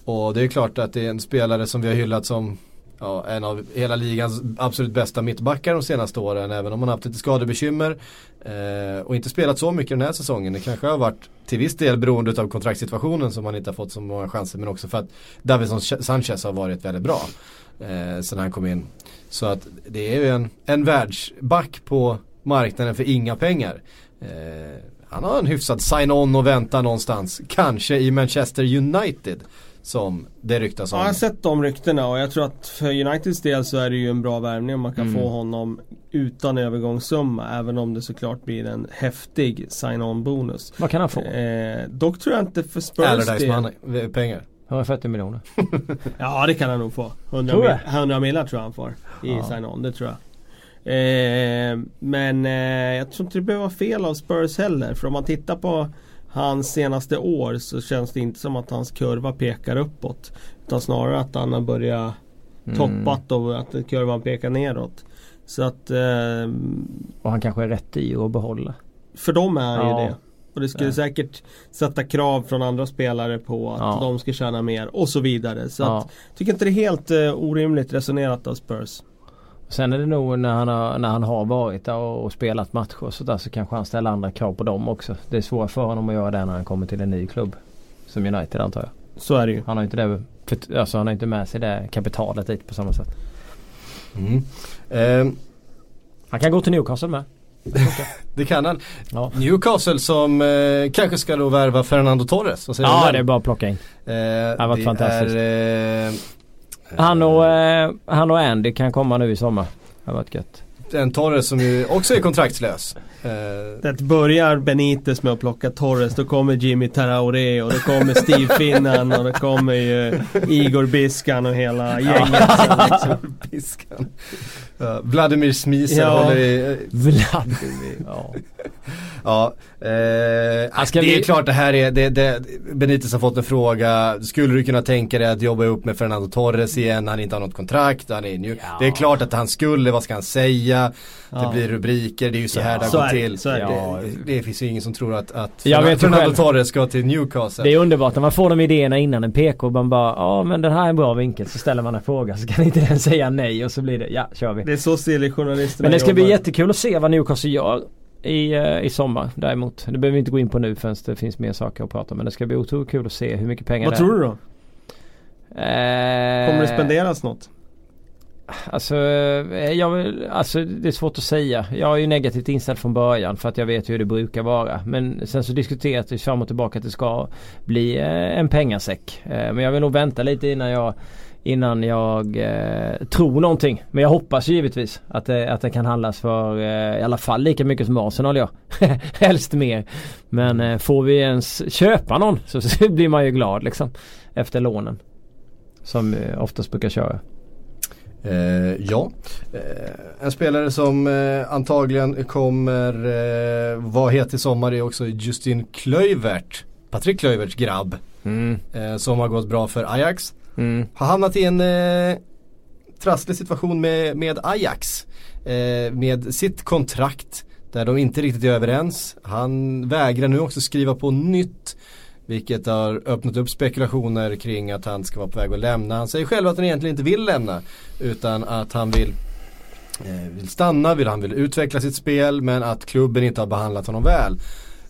Och det är klart att det är en spelare som vi har hyllat som ja, en av hela ligans absolut bästa mittbackar de senaste åren. Även om han har haft lite skadebekymmer eh, och inte spelat så mycket den här säsongen. Det kanske har varit till viss del beroende av kontraktssituationen som han inte har fått så många chanser. Men också för att Davison Sanchez har varit väldigt bra eh, sen han kom in. Så att det är ju en, en världsback på marknaden för inga pengar. Eh, han har en hyfsad sign-on och vänta någonstans. Kanske i Manchester United. Som det ryktas Ja, om. jag har sett de ryktena och jag tror att för Uniteds del så är det ju en bra värvning om man kan Mm. få honom utan övergångssumma. Även om det såklart blir en häftig sign-on bonus. Vad kan han få? Eh, dock tror jag inte för Spurs del. man, pengar. 140 miljoner. Ja det kan han nog få. 100, Tror du mil, 100 millar tror jag han får i Ja. sign-on, det tror jag. Eh, men eh, jag tror inte det behöver vara fel av Spurs heller. För om man tittar på hans senaste år så känns det inte som att hans kurva pekar uppåt. Utan snarare att han har börjat Mm. toppat och att kurvan pekar neråt. Så att eh, Och han kanske är rätt i att behålla. för dem är Ja. ju det. Och det skulle Ja. säkert sätta krav från andra spelare på att Ja. de ska tjäna mer och så vidare. Så Ja. att, tycker inte det är helt eh, orimligt resonerat av Spurs. Sen är det nog när han har, när han har varit där och, och spelat matcher och sådär så kanske han ställer andra krav på dem också. Det är svårt för honom att göra det när han kommer till en ny klubb. Som United antar jag. Så är det ju. Han har inte det, för, alltså han har inte med sig det kapitalet dit på samma sätt. Mm. Eh, Han kan gå till Newcastle med. det kan han. Ja, Newcastle som eh, kanske ska då värva Fernando Torres. Vad säger ja det är bara att plocka in. Eh, har varit det fantastiskt. Är, eh, Han och, eh, han och Andy kan komma nu i sommar. Det har varit gött. en Torres som ju också är kontraktslös. Eh, Det börjar Benitez med att plocka Torres, då kommer Jimmy Traoré och då kommer Steve Finnan och då kommer ju Igor Biskan och hela gänget. liksom. piskan. Ja, Vladimir Smisel Ja. håller i... eh, Vladimir. Ja. Ja, eh, det vi- är klart det här är, det, det, Benitez har fått en fråga, skulle du kunna tänka dig att jobba upp med Fernando Torres igen, han inte har något kontrakt, han är new. Ja. Det är klart att han skulle, vad ska han säga? Det Ja. blir rubriker, det är ju så här det det, till. så är det. Det, det finns ju ingen som tror att, att Fernando själv. Torres ska till Newcastle. Det är underbart när man får de idéerna innan en PK. Man bara ja men den här är en bra vinkel. Så ställer man en fråga så kan inte den säga nej och så blir det ja kör vi. Det är så silly-journalisterna Men det ska bli jobbar. jättekul att se vad Newcastle gör i, eh, i sommar däremot. Det behöver vi inte gå in på nu förrän det finns mer saker att prata om. Men det ska bli otroligt kul att se hur mycket pengar Vad det tror du då? Eh, Kommer det spenderas något? Alltså, eh, jag alltså det är svårt att säga. Jag är ju negativt inställd från början för att jag vet hur det brukar vara. Men sen så diskuteras det fram och tillbaka att det ska bli eh, en pengasäck. Eh, men jag vill nog vänta lite innan jag Innan jag eh, tror någonting. Men jag hoppas givetvis att det, att det kan handlas för eh, i alla fall lika mycket som Arsenal gör. Helst mer. Men eh, får vi ens köpa någon så, så blir man ju glad liksom. Efter lånen. Som eh, oftast brukar köra. Eh, ja, eh, en spelare som eh, antagligen kommer eh, vara het i sommar är också Justin Kluivert. Patrik Kluiverts grabb. Eh, som har gått bra för Ajax. Mm. Har hamnat i en eh, trasslig situation med, med Ajax. Med sitt kontrakt. Där de inte riktigt är överens. Han vägrar nu också skriva på nytt. Vilket har öppnat upp spekulationer kring att han ska vara på väg att lämna. Han säger själv att han egentligen inte vill lämna. Utan att han vill, eh, vill stanna, vill, han vill utveckla sitt spel men att klubben inte har behandlat honom väl.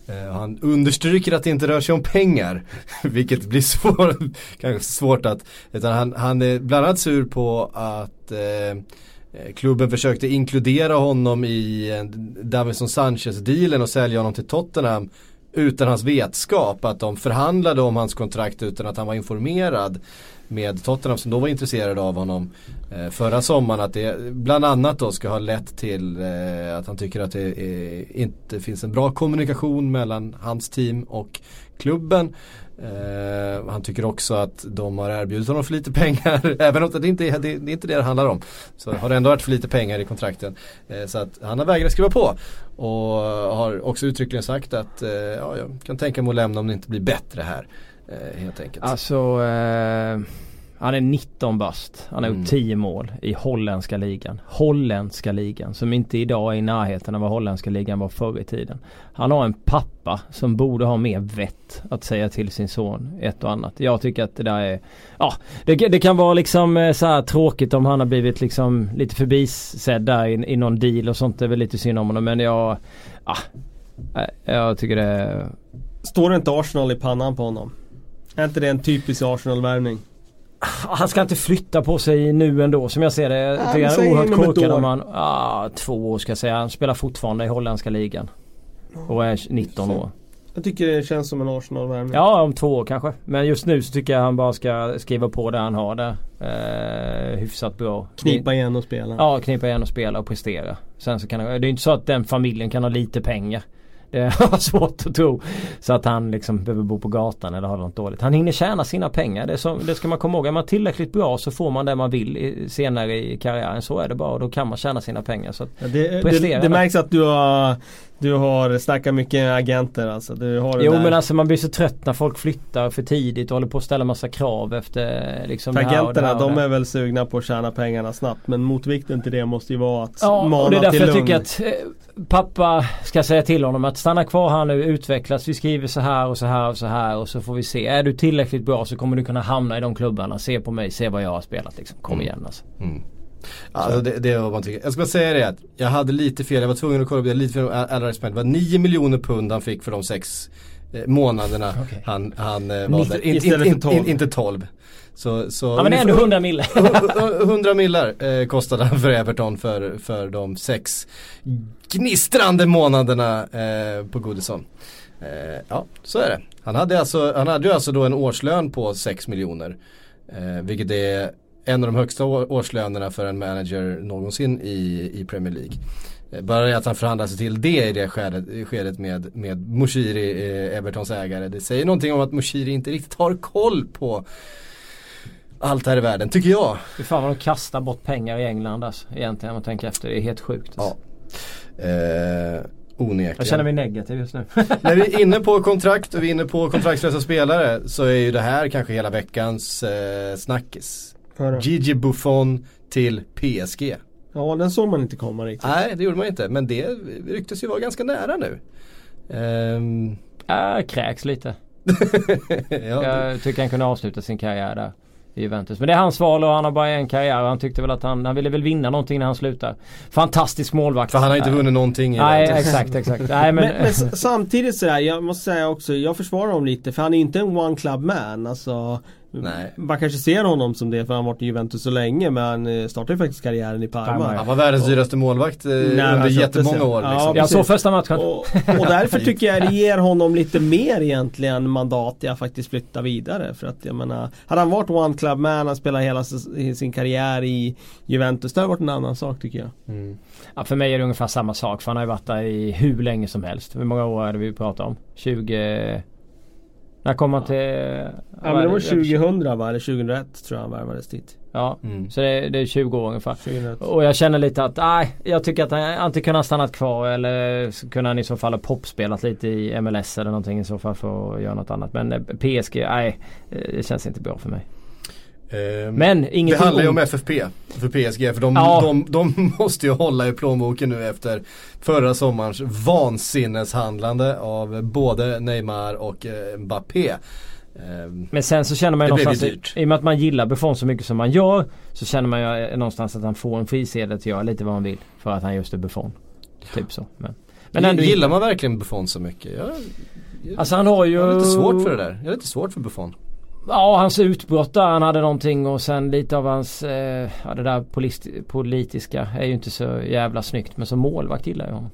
Eh, Han understryker att det inte rör sig om pengar. Vilket blir svår, kanske svårt att, utan han, han är bland annat sur på att eh, klubben försökte inkludera honom i Davinson Sanchez-dealen och sälja honom till Tottenham utan hans vetskap. Att de förhandlade om hans kontrakt utan att han var informerad med Tottenham som då var intresserade av honom eh, förra sommaren. Att det bland annat då ska ha lett till eh, att han tycker att det eh, inte finns en bra kommunikation mellan hans team och klubben. Eh, han tycker också att de har erbjudit honom för lite pengar. Även om det inte är det, det är inte det det handlar om. Så har det ändå varit för lite pengar i kontrakten. Eh, så att han har vägrat skriva på. Och har också uttryckligen sagt att eh, ja, jag kan tänka mig att lämna om det inte blir bättre här. Eh, helt enkelt. Alltså eh, han är 19 bast. Han har Mm. gjort 10 mål i holländska ligan. Holländska ligan som inte idag är i närheten av vad holländska ligan var förr i tiden. Han har en pappa som borde ha mer vett att säga till sin son ett och annat. Jag tycker att det där är Ja det, det kan vara liksom eh, så här tråkigt om han har blivit liksom lite förbisedd där i, i någon deal och sånt. Det är väl lite synd om honom men jag Ja eh, Jag tycker det är Står det inte Arsenal i pannan på honom? Är inte det en typisk Arsenal-värvning? Han ska inte flytta på sig nu ändå som jag ser det. Jag Ja, tycker han är oerhört korkad om han... Ah, två år ska jag säga. Han spelar fortfarande i holländska ligan. Och är 19 år. Jag tycker det känns som en Arsenal-värvning. Ja, om två år kanske. Men just nu så tycker jag han bara ska skriva på det han har där. Eh, hyfsat bra. Knipa igen och spela. Ja, knipa igen och spela och prestera. Sen så kan det, det är inte så att den familjen kan ha lite pengar. Det har svårt att tro. Så att han liksom behöver bo på gatan eller ha något dåligt. Han hinner tjäna sina pengar. Det, så, det ska man komma ihåg. Är man tillräckligt bra så får man det man vill i, senare i karriären. Så är det bara och då kan man tjäna sina pengar. Så Ja, det, det, det märks att du har, du har snackat mycket med agenter alltså. Du har det jo där. men alltså man blir så trött när folk flyttar för tidigt och håller på att ställa massa krav efter liksom För det här och det agenterna här och de det. är väl sugna på att tjäna pengarna snabbt men motvikten till det måste ju vara att Ja mana och det är därför till jag lugn. tycker att eh, pappa ska säga till honom att stanna kvar här nu, utvecklas, vi skriver så här och så här och så här och så får vi se. Är du tillräckligt bra så kommer du kunna hamna i de klubbarna. Se på mig, se vad jag har spelat liksom. Kom Mm. igen alltså. Alltså det, det är vad man tycker. Jag ska bara säga det att jag hade lite fel, jag var tvungen att kolla upp det lite fel Al Rice Det var 9 miljoner pund han fick för de sex eh, månaderna han, han eh, var Nio- där. In, in, in, 12. in, inte 12. Så, så Ja men ändå 100 mille. 100 millar eh, kostade han för Everton för, för de sex gnistrande månaderna eh, på Goodison. Eh, ja, så är det. Han hade, alltså, han hade ju alltså då en årslön på 6 miljoner. Eh, vilket är en av de högsta år, årslönerna för en manager någonsin i, i Premier League. Eh, Bara det att han förhandlade sig till det i det skedet, skedet med, med Moshiri, eh, Evertons ägare. Det säger någonting om att Moshiri inte riktigt har koll på allt här i världen, tycker jag. Fy fan vad de kastar bort pengar i England alltså. Egentligen om man tänker efter. Det är helt sjukt. Alltså. Ja. Eh, onekligen. Jag känner mig negativ just nu. När vi är inne på kontrakt och vi är inne på kontraktslösa spelare så är ju det här kanske hela veckans eh, snackis. Gigi Buffon till PSG. Ja den såg man inte komma riktigt. Nej det gjorde man inte men det ryktes ju vara ganska nära nu. Ehm, Jag kräks lite. ja, det- Jag tycker han kunde avsluta sin karriär där. I Juventus. Men det är hans val och han har bara en karriär han tyckte väl att han, han ville väl vinna någonting när han slutar. Fantastisk målvakt. För han har inte vunnit någonting i Nej exakt exakt. Nej men, Men, men samtidigt sådär, jag måste säga också, jag försvarar honom lite för han är inte en one club man. Alltså, Nej. Man kanske ser honom som det för han har varit i Juventus så länge men han eh, startade ju faktiskt karriären i Parma. Han var världens dyraste målvakt eh, under han köptes, jättemånga ja. år. Ja, Liksom. jag såg första matchen. Och, och därför tycker jag det ger honom lite mer egentligen mandat i att faktiskt flytta vidare. För att jag menar, hade han varit one club man, han spelar hela sin karriär i Juventus, det hade varit en annan sak tycker jag. Ja, för mig är det ungefär samma sak. För han har ju varit där i hur länge som helst. Hur många år är det vi pratar om? 20... När kom han till... Ja men det var 2000 va, eller 2001 tror jag han värvades dit. Ja, Mm. så det, det är 20 år ungefär. 2001. Och jag känner lite att, nej, jag tycker att han antingen kunde ha stannat kvar eller så kunde han i så fall ha popspelat lite i MLS eller någonting i så fall för att göra något annat. Men eh, PSG, nej, eh, det känns inte bra för mig. Ehm, Men Det ingenting handlar ju om. FFP för PSG för de, Ja. de, de måste ju hålla i plånboken nu efter förra sommarens vansinneshandlande av både Neymar och eh, Mbappé. Ehm, Men sen så känner man ju Det någonstans, i och med att man gillar Buffon så mycket som man gör Så känner man ju eh, någonstans att han får en frisedel att göra lite vad han vill För att han just är Buffon. Typ så. Men, men ändå, gillar man verkligen Buffon så mycket? Jag, jag, Alltså han har ju... jag har lite svårt för det där. Jag har lite svårt för Buffon. Ja hans utbrott där han hade någonting och sen lite av hans eh, Ja det där politiska är ju inte så jävla snyggt men som målvakt gillar jag honom.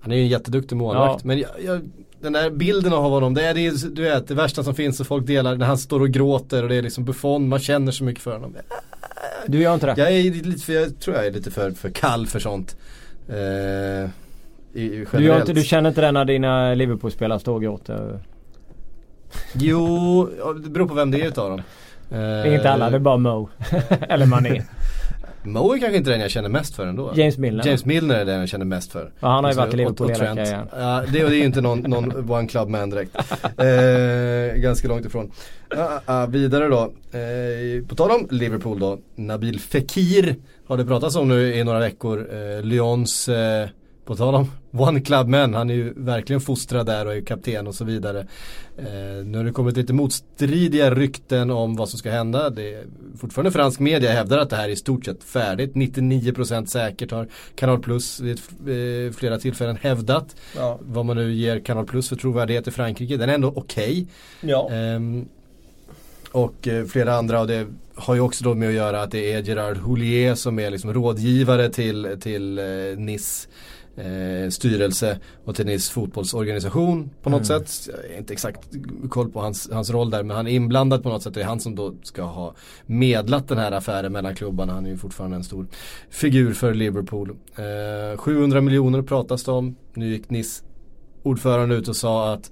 Han är ju en jätteduktig målvakt. Ja. Men jag, jag, den där bilden av honom, det är, det är du vet, det värsta som finns och folk delar när han står och gråter och det är liksom Buffon, man känner så mycket för honom. Du gör inte det? Jag är lite för, jag tror jag är lite för, för kall för sånt. Eh, i, du, inte, du känner inte det när dina Liverpool-spelare står och gråter? Jo, det beror på vem det är utav dem. Det är inte alla, det är bara Mo. Eller Mané. Mo är kanske inte den jag känner mest för ändå. James Milner. James Milner är den jag känner mest för. Ja, han har ju varit i Liverpool hela karriären. Ja, det, är ju inte någon, någon one club man direkt. Eh, ganska långt ifrån. Ja, ja, vidare då. Eh, på tal om Liverpool då. Nabil Fekir har det pratats om nu i några veckor. Eh, Lyons, eh, på tal om one club man, han är ju verkligen fostrad där och är kapten och så vidare. Eh, nu har det kommit lite motstridiga rykten om vad som ska hända. Det är fortfarande fransk media hävdar att det här är i stort sett färdigt. 99% säkert har Kanal Plus vid eh, flera tillfällen hävdat. Ja. Vad man nu ger Kanal Plus för trovärdighet i Frankrike. Den är ändå okej. Ja. Ehm, och eh, flera andra och det har ju också då med att göra att det är Gerard Houllier som är liksom rådgivare till, till eh, Nice eh, styrelse och till Nice fotbollsorganisation på något sätt. Jag har inte exakt koll på hans, hans roll där men han är inblandad på något sätt. Det är han som då ska ha medlat den här affären mellan klubbarna. Han är ju fortfarande en stor figur för Liverpool. Eh, 700 miljoner pratas det om. Nu gick Nice ordförande ut och sa att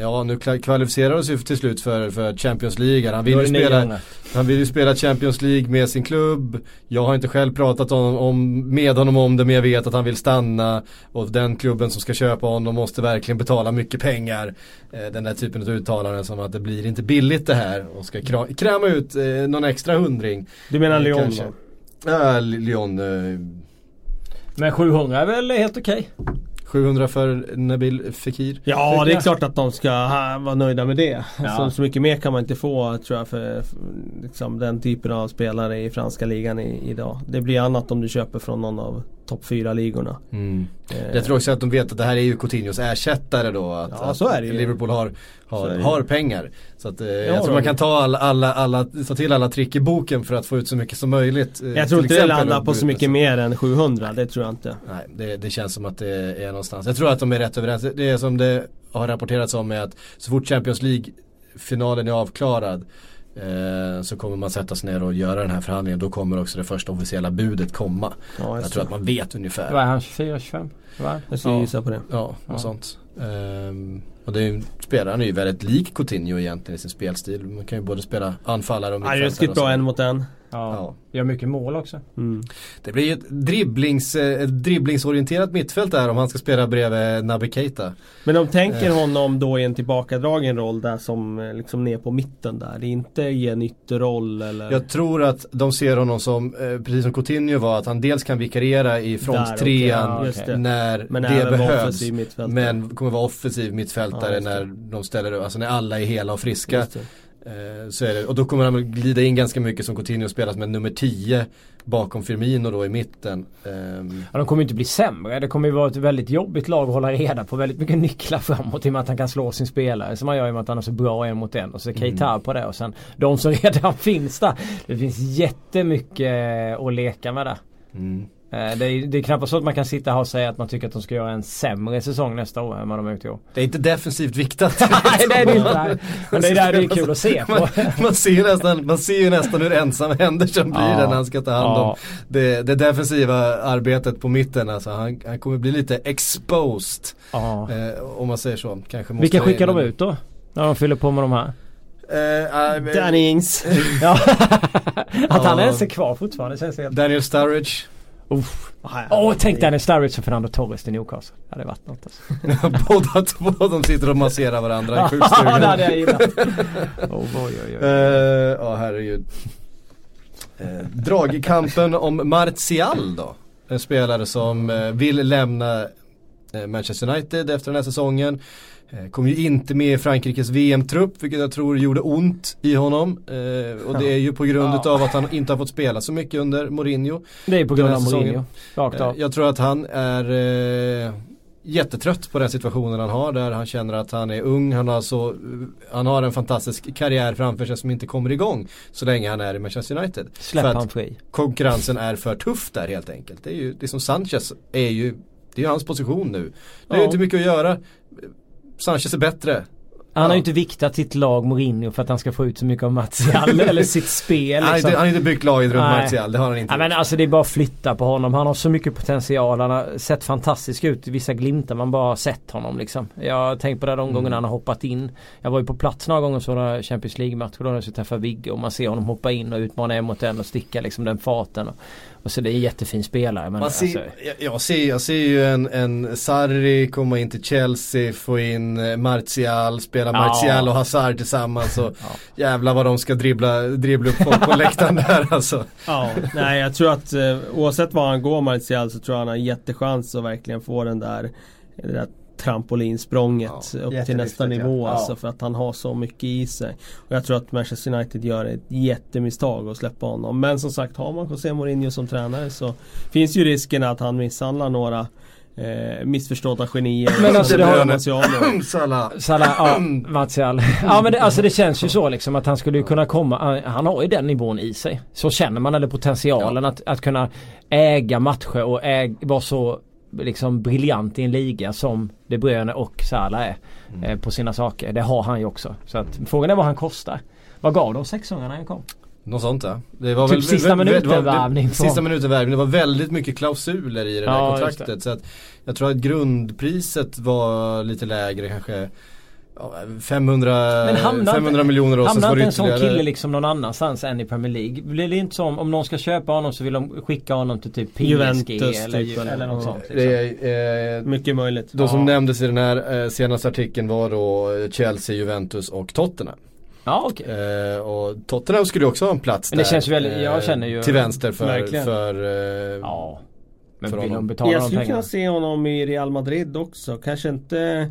Ja nu kvalificerar oss ju till slut för, för Champions League. Han vill, ju spela, han vill ju spela Champions League med sin klubb. Jag har inte själv pratat om, om, med honom om det men jag vet att han vill stanna. Och den klubben som ska köpa honom måste verkligen betala mycket pengar. Eh, den där typen av uttalanden som att det blir inte billigt det här. Och ska kra- kräma ut eh, någon extra hundring. Du menar Eh, Lyon kanske. då? Ja, Lyon. Eh, Men 700 är väl helt okej? 700 för Nabil Fekir. Ja det är klart att de ska ha, vara nöjda med det. Ja. Så, så mycket mer kan man inte få tror jag för, för liksom, den typen av spelare i franska ligan i, idag. Det blir annat om du köper från någon av topp 4 ligorna. Eh, Jag tror också att de vet att det här är ju Coutinhos ersättare då. Att, Ja, så är det Liverpool har, har, har pengar. Så att, eh, jag tror man kan ta, alla, alla, alla, ta till alla trick i boken för att få ut så mycket som möjligt. eh, Jag tror inte det landar på så mycket mer än 700. Det tror jag inte. Nej, det, det känns som att det är någonstans. Jag tror att de är rätt överens. Det är som det har rapporterats om är att så fort Champions League-finalen är avklarad eh, så kommer man sätta sig ner och göra den här förhandlingen. Då kommer också det första officiella budet komma. Ja, Jag tror att man vet ungefär. Vad är han? 24-25? Vad är han? Jag skulle Ja. gissa på det. Ja, något Ja. sånt. Ehm, och det är ju, spelaren är ju väldigt lik Coutinho egentligen i sin spelstil. Man kan ju både spela anfallare och Han mittfältare. ett och bra så. en mot en. Ja. Ja. Gör mycket mål också. Mm. Det blir ju ett, dribblings, eh, ett dribblingsorienterat mittfält där om han ska spela bredvid Naby Keita. Men de tänker Eh. honom då i en tillbakadragen roll där som eh, liksom ner på mitten där. Det är inte i en ytterroll eller... Jag tror att de ser honom som, precis som Coutinho var, att han dels kan vikariera i fronttrean det. när Men det behövs. Men kommer vara offensiv mittfältare Ja, när de ställer upp, alltså när alla är hela och friska. Eh, så är det. Och då kommer han glida in ganska mycket som Coutinho spelar som en nummer 10 bakom Firmino då i mitten. Ehm, Ja, de kommer ju inte bli sämre. Det kommer ju vara ett väldigt jobbigt lag att hålla reda på. Väldigt mycket nycklar framåt i och med att han kan slå sin spelare. Som han gör i och med att han är så bra en mot en. Och så Keita på det och sen de som redan finns där. Det finns jättemycket att leka med där. mm. Eh, Det är, det är knappast så att man kan sitta här och säga att man tycker att de ska göra en sämre säsong nästa år än vad de har gjort i år. Det är inte defensivt viktat. Nej det är det inte. Men det är där det är kul att se på. man, man, ser ju nästan, man ser ju nästan hur ensam Henderson blir Ja. när han ska ta hand om Ja. det, det defensiva arbetet på mitten. Alltså, han, han kommer bli lite exposed. Ja. Eh, om man säger så. Kanske måste Vilka skickar de ut då? När de fyller på med de här? Eh, Danny Ings. Att han Ja. ens är kvar fortfarande känns helt... Daniel Sturridge. Uff. Åh tänk Danny Sturridge och Fernando Torres till Newcastle. Det hade varit något alltså. Båda två de sitter och masserar varandra i Ja sjukstugan. det hade jag gillat. Oh, oj, oj, oj. Eh, Ja, herregud. Uh, dragkampen om Martial då. En spelare som eh, vill lämna eh, Manchester United efter den här säsongen. Eh, kom ju inte med i Frankrikes VM-trupp vilket jag tror gjorde ont i honom. Eh, och det är ju på grund Ja. av att han inte har fått spela så mycket under Mourinho. Det är på grund av. Mourinho. Rakt Eh, av. Jag tror att han är eh, jättetrött på den situationen han har där han känner att han är ung, han har, så, han har en fantastisk karriär framför sig som inte kommer igång så länge han är i Manchester United. Släpp för han fri. konkurrensen är för tuff där helt enkelt. Det är ju, det som Sanchez är ju, det är ju hans position nu. Det är Ja. ju inte mycket att göra. Sanchez är bättre. Han har Ja. ju inte viktat sitt lag Mourinho för att han ska få ut så mycket av Martial eller sitt spel. Han har Liksom. inte, han har inte byggt laget runt Nej. Martial, det har han inte Ja, men alltså det är bara att flytta på honom. Han har så mycket potential. Han har sett fantastisk ut i vissa glimtar. Man bara har sett honom liksom. Jag har tänkt på det de Mm. gångerna han har hoppat in. Jag var ju på plats några gånger så några Champions League-matcher då när jag skulle träffa Vigge och man ser honom hoppa in och utmana en mot en och sticka liksom den farten. Och, och så det är en jättefin spelare. Men ser, alltså, jag, jag, ser, jag ser ju en, en Sarri komma in till Chelsea, få in eh, Martial, spela Ja. Martial och Hazard tillsammans och Ja. jävlar vad de ska dribbla, dribbla upp folk på läktaren där alltså. Ja, nej jag tror att eh, oavsett var han går Martial så tror jag han har en jättechans att verkligen få den där, det där trampolinsprånget Ja, upp till nästa nivå ja. alltså för att han har så mycket i sig. Och jag tror att Manchester United gör ett jättemisstag att släppa honom. Men som sagt har man José Mourinho som tränare så finns ju risken att han misshandlar några eh, missförstådda genier. Men alltså, det har-. Salah. Salah, ja, Martial. Ja men det, alltså det känns ju så liksom att han skulle ju kunna komma, han har ju den nivån i sig. Så känner man, eller potentialen att, att kunna äga matcher och äg, vara så liksom briljant i en liga som De Bruyne och Salah är Mm. eh, på sina saker. Det har han ju också. Så att frågan är vad han kostar. Vad gav de 600 när han kom? Något sånt ja. Det var Typ sista det var- minuten-värvning det- Sista minuten värvning. Det var väldigt mycket klausuler i det där Ja, just kontraktet. Så att jag tror att grundpriset var lite lägre kanske. Ja, 500, Men hamnar 500 inte- miljoner och sen så var inte det en sån kille liksom någon annanstans än i Premier League? Blir det inte så om, någon ska köpa honom så vill de skicka honom till typ PSG Juventus eller, typ, eller- eller något sånt liksom. Det är, eh, Mycket möjligt. de som Ja. nämndes i den här eh, senaste artikeln var då Chelsea, Juventus och Tottenham. Ja okej. Eh, och Tottenham skulle ju också ha en plats Men det där. känns väl- eh, jag känner ju- Till vänster för, Verkligen. för eh, Ja. Men för vill honom. de betala Jag skulle kunna se honom i Real Madrid också. Kanske inte...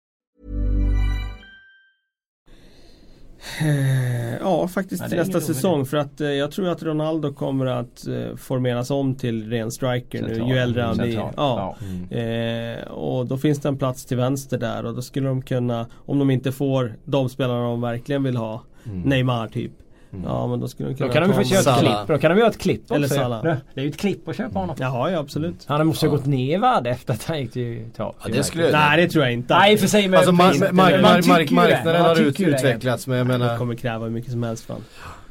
Ja, faktiskt Ja, det till nästa säsong. För att eh, jag tror att Ronaldo kommer att eh, formeras om till ren striker nu. Central. Ju äldre han blir. Central. Ja. Eh, och då finns det en plats till vänster där. Och då skulle de kunna, om de inte får de spelarna de verkligen vill ha. Neymar typ. Ja men då skulle de kunna Då kan de faktiskt göra ett klipp. Då kan de göra ett klipp också. Eller Salah. Det det är ju ett klipp att köpa honom. Jaha ja absolut. Han måste ju gått ner i värde efter att han gick till. Ja, det skulle jag Nej det tror jag inte. Nej för sig men Alltså mar- mar- mar- mar- det. marknaden har ut- det. utvecklats men jag Det menar kommer kräva hur mycket som helst fan.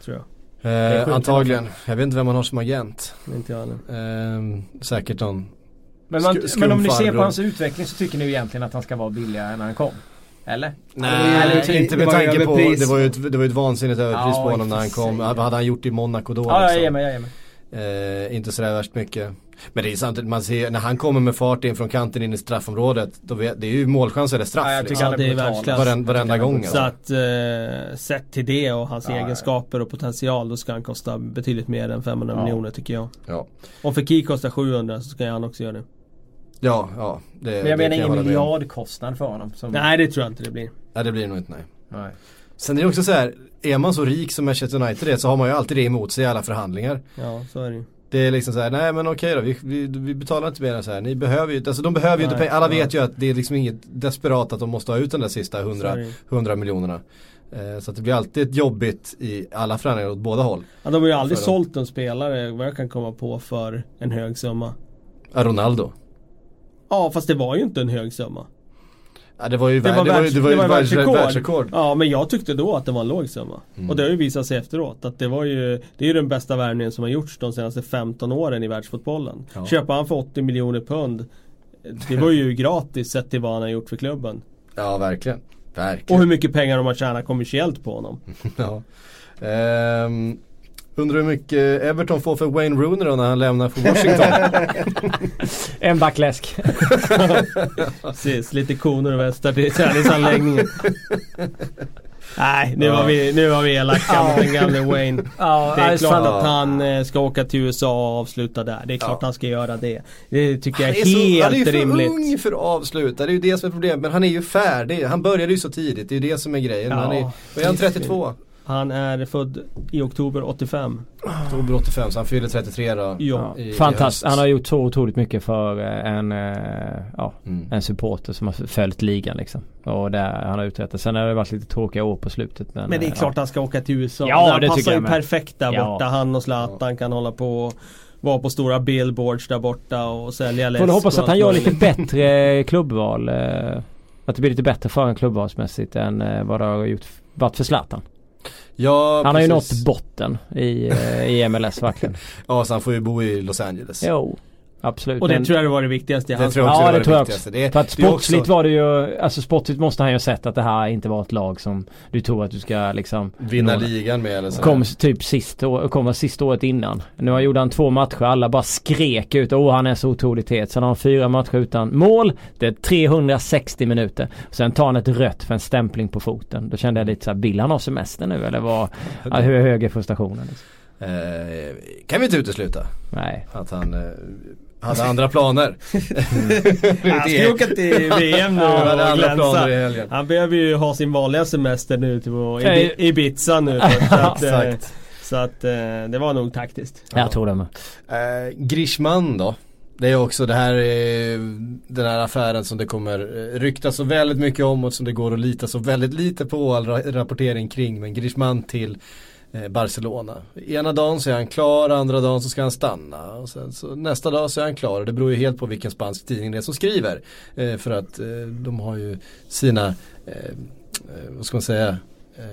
Tror jag. eh, antagligen. Jag vet inte vem man har som agent. Inte jag heller. Eh, säkert någon Men, man, men om ni ser på hans utveckling så tycker ni egentligen att han ska vara billigare än när han kom? Eller? Nej, Eller inte det med var tanke på, det var ju ett, det var ju ett vansinnigt överpris Ja, på honom när han kom. Vad hade han gjort i Monaco då Ja, jag liksom? ger mig, jag ger mig. Eh, inte sådär värst mycket. Men det är samtidigt, man ser, när han kommer med fart in från kanten in i straffområdet, då vet, det är ju målchans eller straff Ja, jag tycker liksom. han är det är världsklass. Varenda, varenda gång Så alltså. att eh, sett till det och hans Ja, ja. egenskaper och potential då ska han kosta betydligt mer än 500 Ja. miljoner tycker jag. Ja, Om Fekir kostar 700 så ska han också göra det. Ja, ja det, Men jag menar ingen miljardkostnad för honom. Som... Nej det tror jag inte det blir. Nej det blir det nog inte nej. Nej. Sen är det också så här, är man så rik som Manchester United är så har man ju alltid det emot sig i alla förhandlingar. Ja så är det ju. Det är liksom så här, nej men okej då, vi, vi, vi betalar inte mer än så här. Ni behöver ju inte, alltså de behöver ju inte Nej, pengar. Alla nej. vet ju att det är liksom inget desperat att de måste ha ut den där sista Så 100, är det ju. 100 miljonerna. Eh, så att det blir alltid jobbigt i alla förhandlingar åt båda håll. Ja, de har ju aldrig För sålt en spelare vad jag kan komma på för en hög summa. Ronaldo. Ja fast det var ju inte en hög summa. Ja, det var ju, Det värld- var, det var, ju- världs, det var ju världs- världsrekord. världsrekord. Ja men jag tyckte då att det var en låg summa. Mm. Och det har ju visat sig efteråt att det var ju Det är ju den bästa värvningen som har gjorts de senaste 15 åren i världsfotbollen. Ja. Köpa han för 80 miljoner pund Det var ju gratis sett till vad han har gjort för klubben. Ja, verkligen. Och Verkligen. hur mycket pengar de har tjänat kommersiellt på honom. Ja. Ehm, undrar hur mycket Everton får för Wayne Rooney då när han lämnar för Washington. En backläsk. Precis, lite koner och västar till träningsanläggningen. Nej, nu var vi, nu var vi elaka mot den gamle Wayne. Ja, Det är klart att han eh, ska åka till USA och avsluta där. Det är klart Ja. han ska göra det. Det tycker jag är, är, så, han är ju helt för rimligt. ung för att avsluta, det är ju det som är problemet. Men han är ju färdig, han började ju så tidigt, det är ju det som är grejen. Ja, han är, är han 32? Han är född i oktober 85. Oktober 85 så han fyller 33 då. Ja. i- i Fantastiskt. höst. Han har gjort så otroligt mycket för eh, en, eh, ja, Mm. en supporter som har följt ligan liksom. Och där han har uträttat. Sen har det varit lite tråkiga år på slutet. Men, Men det är eh, klart han ska åka till USA. Ja, han det passar ju perfekt där Ja. borta. Han och Zlatan kan hålla på vara på stora billboards där borta och sälja ja. läsk. Får hoppas att han gör lite bättre klubbval. Att det blir lite bättre för en klubbvalsmässigt än vad det har gjort, varit för Zlatan. Ja, Han har ju precis. nått botten i, eh, i MLS verkligen. Ja, så han får ju bo i Los Angeles. Jo, absolut. Och det Men- tror jag det var det viktigaste Det tror jag också Ja var det tror jag också. Det För att det sportsligt också- var det ju, alltså sportsligt måste han ju ha sett att det här inte var ett lag som du tror att du ska liksom Vinna nå- ligan med eller så. Kom typ sist, kom sist året innan. Nu har- han två matcher, alla bara skrek ut åh han är så otroligt het. Sen har han fyra matcher utan mål. Det är 360 minuter. Sen tar han ett rött för en stämpling på foten. Då kände jag lite så här, vill han ha semester nu eller vad, hur hög är frustrationen? Liksom? Eh, kan vi inte utesluta Nej. att han eh, hade andra planer. Han ju åka till VM nu Han hade och andra planer i helgen. Han behöver ju ha sin vanliga semester nu till att- Okej. i Ibiza nu. först, Så att, eh, så att eh, det var nog taktiskt. Jag tror det med. Eh, Grishman då? Det är också det här, eh, den här affären som det kommer eh, ryktas så väldigt mycket om och som det går att lita så väldigt lite på all ra- rapportering kring. Men Grishman till Barcelona. Ena dagen så är han klar, andra dagen så ska han stanna. Och sen så nästa dag så är han klar. Det beror ju helt på vilken spansk tidning det är som skriver. Eh, för att eh, de har ju sina, eh, eh, vad ska man säga, eh,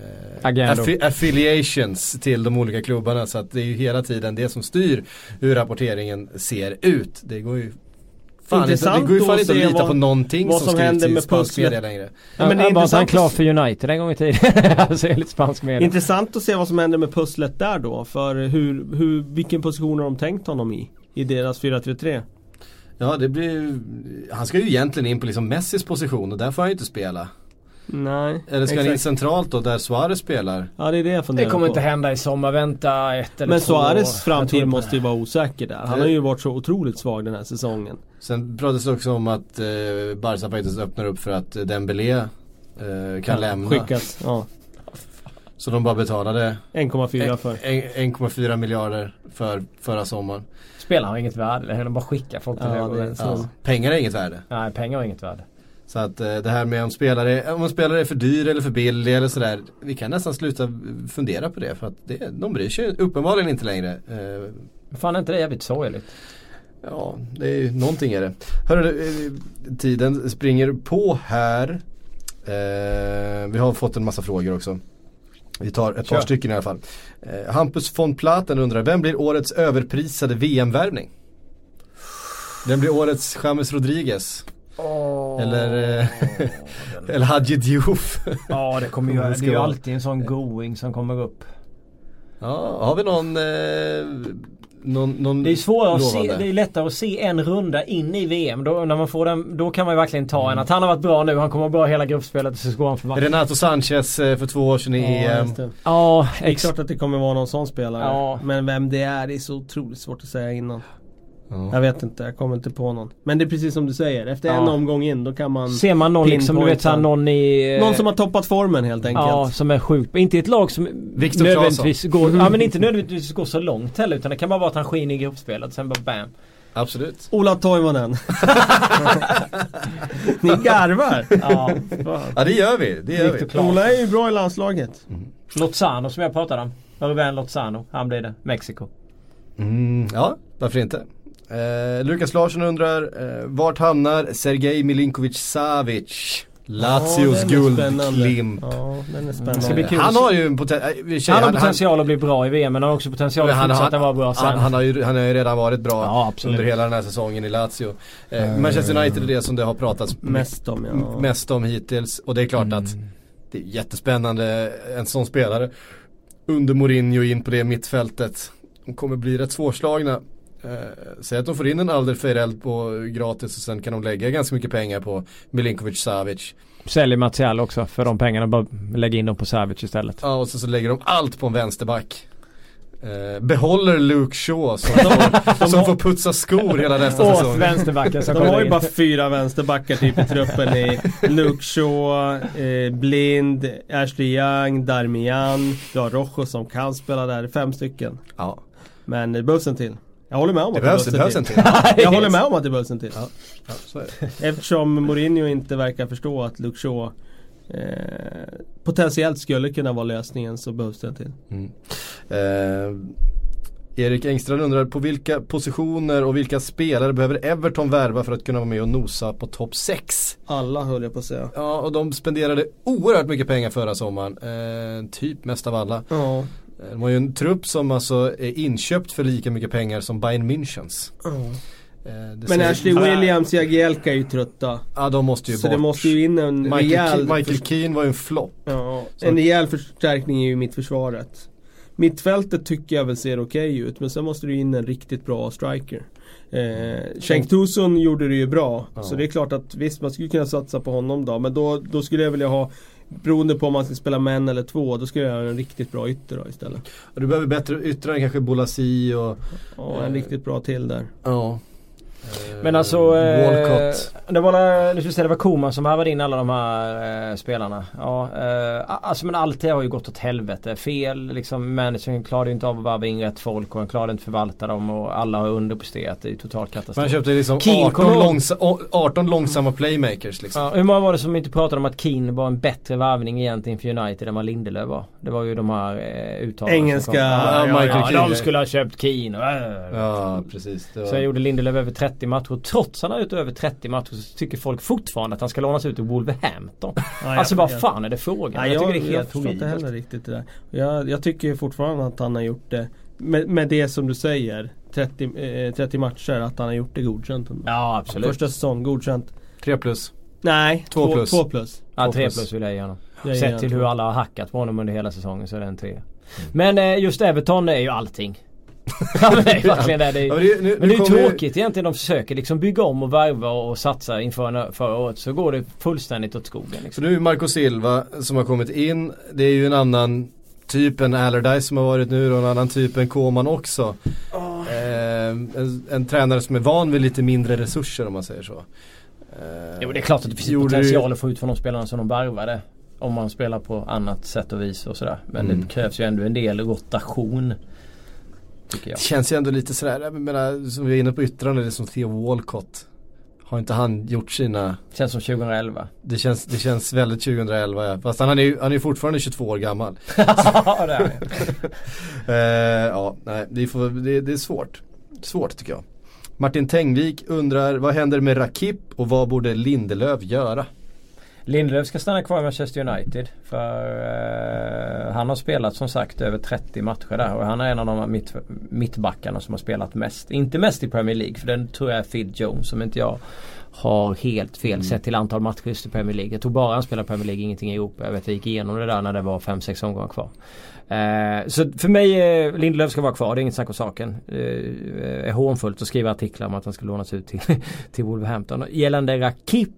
affi- affiliations till de olika klubbarna. Så att det är ju hela tiden det som styr hur rapporteringen ser ut. Det går ju Fan, inte, det Intressant går ju fan att inte att se lita vad- på någonting vad som, som händer med spansk media längre. Ja, men det är han intressant klar att- för United en gång i tiden? alltså enligt spansk media. Intressant att se vad som händer med pusslet där då. För hur, hur, vilken position har de tänkt honom i? I deras 4-3-3. Ja det blir ju, han ska ju egentligen in på liksom Messis position och där får han ju inte spela. Nej. Eller ska han in centralt då där Suarez spelar? Ja det är det jag Det funderar kommer på. inte hända i sommar, vänta ett eller Men två Suarez framtid måste ju vara osäker där. Han Det- har ju varit så otroligt svag den här säsongen. Sen pratas det också om att eh, Barca faktiskt öppnar upp för att Dembélé eh, kan lämna. Skickas. Ja. Så de bara betalade 1,4 för. en- en- 1,4 miljarder för förra sommaren. Spelar har inget värde, de bara skickar folk till Ja, det. Ja. Pengar är inget värde. Nej, pengar har inget värde. Så att eh, det här med om spelare, om en spelare är för dyr eller för billig eller sådär. Vi kan nästan sluta fundera på det för att det, de bryr sig uppenbarligen inte längre. Eh, Fan är inte det jävligt sorgligt? Ja, det är ju, någonting är det. Hörru, eh, tiden springer på här. Eh, vi har fått en massa frågor också. Vi tar ett par Kör. stycken i alla fall. Eh, Hampus von Platen undrar, vem blir årets överprisade VM-värvning? Vem blir årets James Rodriguez? Eller, eh, eller Hadji Diouf? Ja det kommer ju, det det är ju alltid en sån going som kommer upp. ja, har vi någon, eh, någon, någon Det är svårare att se, det är lättare att se en runda in i VM. Då, när man får den, då kan man ju verkligen ta en. Att han har varit bra nu, han kommer vara bra hela gruppspelet och så går han för. Renato Sanchez eh, för två år sedan i Ja, EM. det. Ja, Det är ex- klart att det kommer vara någon sån spelare. Ja. Men vem det är, det är så otroligt svårt att säga innan. Ja. Jag vet inte, jag kommer inte på någon. Men det är precis som du säger, efter en Ja. omgång in då kan man Ser man någon liksom, du vet såhär någon i... eh, Någon som har toppat formen helt enkelt. Ja, som är sjukt. Inte ett lag som Victor nödvändigtvis går, ja men inte nödvändigtvis går så långt heller utan det kan bara vara att han skiner i gruppspelet sen bara bam. Absolut. Ola Toivonen. Ni garvar. Ja, Ja det gör vi, det gör vi. Victor. Ola är ju bra i landslaget. Lozano som jag pratade om. Ruben Lozano. Han blir det. Mexiko. Mm, ja, varför inte? Eh, Lukas Larsson undrar, eh, vart hamnar Sergej Milinkovic Savic? Lazios Ja, guldklimp. Ja, spännande. kul. Han har ju en poten- Han har potential att bli bra i VM men han har också potential att han, han, fortsätta vara bra sen. han, han, har ju, han har ju redan varit bra Ja, under hela den här säsongen i Lazio. Eh, Manchester United är det som det har pratats Mest om ja. mest om hittills. Och det är klart att det är jättespännande en sån spelare under Mourinho in på det mittfältet. De kommer bli rätt svårslagna. Eh, säg att de får in en Alderweireld på gratis och sen kan de lägga ganska mycket pengar på Milinkovic Savic. Säljer Martial också för de pengarna. Bara lägga in dem på Savic istället. Ja och så, så lägger de allt på en vänsterback. Eh, behåller Luke Shaw som, får, som får putsa skor hela nästa Åt säsong. vänsterbacken som De har ju bara fyra vänsterbackar typ i truppen i Luke Shaw, eh, Blind, Ashley Young, Darmian, du har Rojo som kan spela där, fem stycken. Ja, Men det behövs en till. Jag håller med om det att behövs, det behövs en till. Jag håller med om att det behövs en till. Ja, så är det. Eftersom Mourinho inte verkar förstå att Luke Shaw eh, potentiellt skulle kunna vara lösningen så behövs det en till. Eh, Erik Engstrand undrar på vilka positioner och vilka spelare behöver Everton värva för att kunna vara med och nosa på topp 6? Alla höll jag på att säga. Ja och de spenderade oerhört mycket pengar förra sommaren. Eh, typ mest av alla. Ja. Eh, De har ju en trupp som alltså är inköpt för lika mycket pengar som Bayern Münchens. Det Men Ashley Williams och Jagielka är ju trötta. Ja de måste ju Så bort. det måste ju in en Michael, rejäl... Ke- Michael Keane var ju en flopp. Ja, en rejäl förstärkning är ju mittförsvaret. Mittfältet tycker jag väl ser okej ut men sen måste du in en riktigt bra striker. Eh, Cenk Tosun gjorde det ju bra. Ja. Så det är klart att visst man skulle kunna satsa på honom då. Men då, då skulle jag vilja ha Beroende på om man ska spela med en eller två, då skulle jag ha en riktigt bra ytter istället. Och du behöver bättre yttrar än kanske Bolasi och Ja, en Eh. riktigt bra till där. Ja. Men alltså... Eh, Walcott. det var, när- nu ska vi säga det var Koman som värvade in alla de här eh, spelarna. Ja, eh, alltså men allt det har ju gått åt helvete. Fel liksom. Managern klarade ju inte av att värva in rätt folk och han klarade inte förvalta dem och alla har underpresterat. Det är ju total katastrof. Man köpte liksom Keane, kommer 18, du ihåg? långsa, å- 18 långsamma playmakers liksom. Ja, hur många var det som inte pratade om att Keane var en bättre värvning egentligen för United än vad Lindelöf var? Det var ju de här eh, uttalandena som Engelska- kom. Ja, Ja, Michael ja, Keane. de skulle ha köpt och, äh. Ja precis. Det var... Sen gjorde Lindelöf över 30 matcher. Trots att han har gjort över 30 matcher så tycker folk fortfarande att han ska lånas ut till Wolverhampton. Ja, alltså jag- vad jag- fan är det frågan? Nej, jag jag, tycker det är jag helt förstår inte heller riktigt det där. Jag, jag tycker fortfarande att han har gjort det med, med det som du säger 30, eh, 30 matcher att han har gjort det godkänt. Ja absolut. Första säsong godkänt. 3 plus. Nej, Två två plus. Två plus. Ja, Två 3 plus. vill jag ge honom. Jag Sett till hur alla har hackat på honom under hela säsongen så är det en 3. Men eh, just Everton är ju allting. ja men det är ju verkligen det. det är, Ja, men det- nu- men det är nu ju tråkigt egentligen. De försöker liksom bygga om och värva och satsa inför förra året. Så går det fullständigt åt skogen. Så Liksom. nu är Marco Silva som har kommit in. Det är ju en annan typ än Allardyce som har varit nu och en annan typ än Koman också. Eh, en, en tränare som är van vid lite mindre resurser om man säger så. Eh, Jo det är klart att det finns potential att få ut från de spelarna som de värvade. Om man spelar på annat sätt och vis och sådär. Men Mm. det krävs ju ändå en del rotation. Tycker jag. Det känns ju ändå lite sådär, jag menar, som vi är inne på yttrande, det är som Theo Walcott. Har inte han gjort sina, Känns som 2011. det känns, det känns väldigt 2011 ja. Fast han är ju han är fortfarande 22 år gammal. ja det är Eh, ja, nej, det, får, det, det är svårt. Svårt tycker jag. Martin Tengvik undrar, vad händer med Rakip och vad borde Lindelöf göra? Lindelöf ska stanna kvar i Manchester United. För eh, han har spelat som sagt över 30 matcher där och han är en av de mitt, mittbackarna som har spelat mest. Inte mest i Premier League för den tror jag är Phil Jones som inte jag har helt fel sett till antal matcher i Premier League. Jag tror bara han spelar Premier League, ingenting i Europa. Jag vet jag gick igenom det där när det var 5-6 omgångar kvar. Eh, så för mig, eh, Lindelöf ska vara kvar, det är inget snack om saken. Eh, är hånfullt att skriva artiklar om att han ska lånas ut till, till Wolverhampton. Gällande Rakip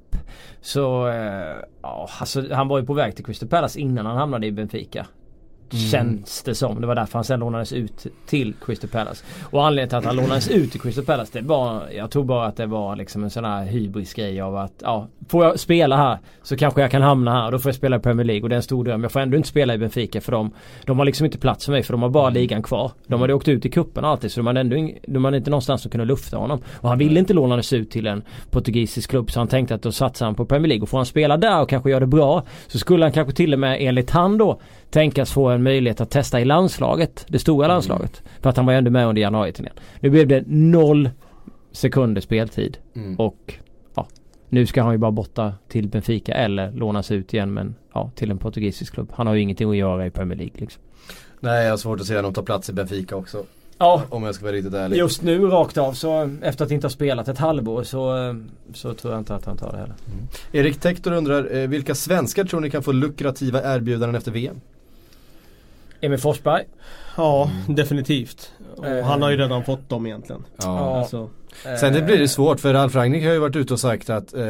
så, eh, ja alltså han var ju på väg till Crystal Palace innan han hamnade i Benfica. Känns det som. Det var därför han sen lånades ut till Crystal Palace. Och anledningen till att han lånades ut till Crystal Palace det var, jag tror bara att det var liksom en sån här hybris grej av att ja, får jag spela här så kanske jag kan hamna här och då får jag spela i Premier League och det är en stor dröm. Jag får ändå inte spela i Benfica för de, de har liksom inte plats för mig för de har bara ligan kvar. De hade åkt ut i kuppen alltid så de hade ändå ing, de hade inte någonstans att kunna lufta honom. Och han ville inte lånades ut till en portugisisk klubb så han tänkte att då satsar han på Premier League och får han spela där och kanske göra det bra så skulle han kanske till och med enligt han då tänkas få en möjlighet att testa i landslaget. Det stora landslaget. För att han var ju ändå med under januari-turnén. Nu blev det noll sekunder speltid. Mm. Och ja, nu ska han ju bara borta till Benfica eller lånas ut igen men ja, till en portugisisk klubb. Han har ju ingenting att göra i Premier League liksom. Nej, jag har svårt att se honom ta plats i Benfica också. Ja, Om jag ska vara riktigt ärlig. just nu rakt av så efter att inte ha spelat ett halvår så, så tror jag inte att han tar det heller. Erik Tektor undrar, eh, vilka svenskar tror ni kan få lukrativa erbjudanden efter VM? Emil Forsberg. Ja, definitivt. Och Eh. han har ju redan fått dem egentligen. Ja. Alltså, Sen det blir det svårt för Ralf Rangnick har ju varit ute och sagt att eh,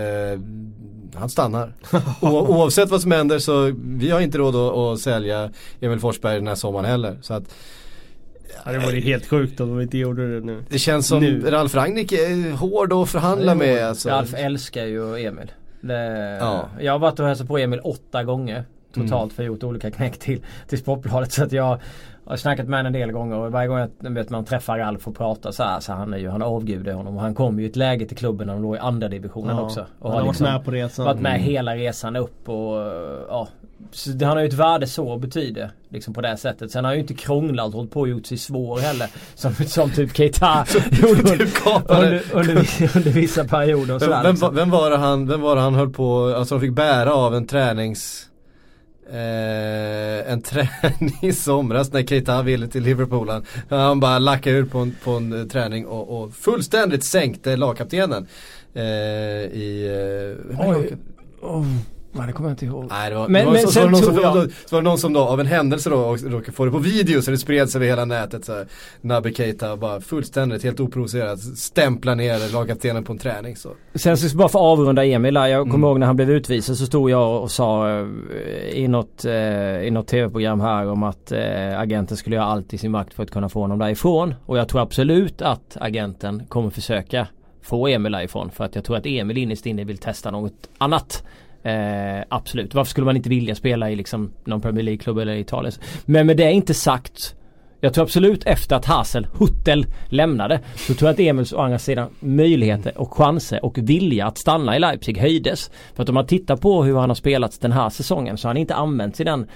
han stannar. O- oavsett vad som händer så vi har inte råd att, att sälja Emil Forsberg den här sommaren heller. Så att ja, det var ju helt sjukt om de inte gjorde det nu. det känns som Nu. Ralf Rangnick är hård att förhandla med. Alltså. Ralf älskar ju Emil. Det, Ja. Jag har varit och hälsat på Emil åtta gånger. Totalt för gjort olika knäck till, till Sportbladet. Så att jag har snackat med honom en del gånger och varje gång jag, vet, man träffar Ralf och pratar så här så han är ju, han avgudar honom och han kom ju i ett läge till klubben när de låg i andra divisionen Ja, också. Och han har liksom varit med på resan. varit med hela resan upp och ja. Det, han har ju ett värde så betyder liksom på det sättet. Sen har han ju inte krånglat och hållit på och gjort sig svår heller. Som, som typ Keita gjorde under, kapade. under, under, vissa- under vissa perioder och sådär. Vem, vem, liksom. var- vem var det han, vem var det han höll på, alltså de fick bära av en tränings Eh, en träning i somras när Keita ville till Liverpool. Han, han bara lackade ut på en, på en eh, träning och, och fullständigt sänkte lagkaptenen. Eh, I... Eh, Oj. Oh, nej, det kommer jag inte ihåg. Nej det var, Men- det var, men så, så, sen var det någon som, tror jag- så var det någon som då av en händelse då och- råkade få det på video så det spreds över hela nätet så här, Naby Keita bara fullständigt helt oprovocerat stämplar ner lagkaptenen på en träning så. Sen så bara för att avrunda Emil. Jag kommer ihåg när han blev utvisad så stod jag och sa eh, i något, eh, i något tv-program här om att eh, agenten skulle göra allt i sin makt för att kunna få honom därifrån. Och jag tror absolut att agenten kommer försöka få Emil därifrån. För att jag tror att Emil innerst inne vill testa något annat. Eh, absolut. Varför skulle man inte vilja spela i liksom någon Premier League-klubb eller i Italien? Men med det inte sagt jag tror absolut efter att Hassel, Huttel lämnade så tror jag att Emils å andra sidan möjligheter och chanser och vilja att stanna i Leipzig höjdes. För att om man tittar på hur han har spelat den här säsongen så har han inte använt sig den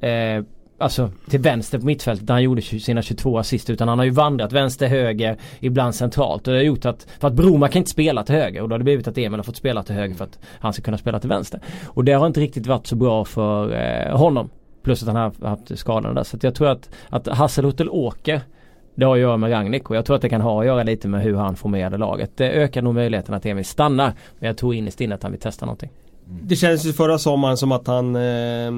eh, Alltså till vänster på mittfältet där han gjorde sina 22 assist utan han har ju vandrat vänster, höger, ibland centralt. Och det har gjort att, för att Broma kan inte spela till höger och då har det blivit att Emil har fått spela till höger för att han ska kunna spela till vänster. Och det har inte riktigt varit så bra för eh, honom. Plus att han har haft skadan där. Så att jag tror att, att Hasselhuttel åker det har att göra med Ragnik och jag tror att det kan ha att göra lite med hur han formerade laget. Det ökar nog möjligheten att Emil stannar. Men jag tror innerst inne att han vill testa någonting. Det känns ju förra sommaren som att han eh,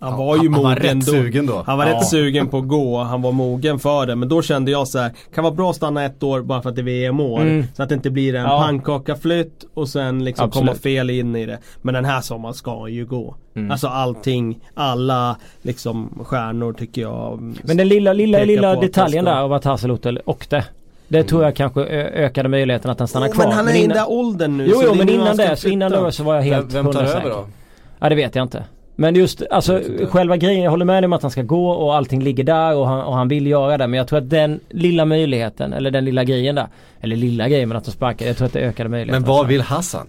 han var ju han mogen var rätt då. sugen då. Han var Ja. rätt sugen på att gå, han var mogen för det. Men då kände jag så här, kan vara bra att stanna ett år bara för att det är VM-år. Mm. Så att det inte blir en Ja. pannkakaflytt och sen liksom Absolut. komma fel in i det. Men den här sommaren ska han ju gå. Mm. Alltså allting, alla liksom stjärnor tycker jag. Men den lilla, lilla, lilla detaljen han där av att Hasselhuttel åkte. Det tror jag kanske ökade möjligheten att han stannar Åh, kvar. Men han är i den där åldern nu. Jo, jo men innan han det, så innan då så var jag helt Vem, vem tar över då? Ja det vet jag inte. Men just alltså själva grejen, jag håller med dig om att han ska gå och allting ligger där och han, och han vill göra det. Men jag tror att den lilla möjligheten, eller den lilla grejen där. Eller lilla grejen men att de sparkar, jag tror att det ökade möjligheten. Men vad vill Hassan?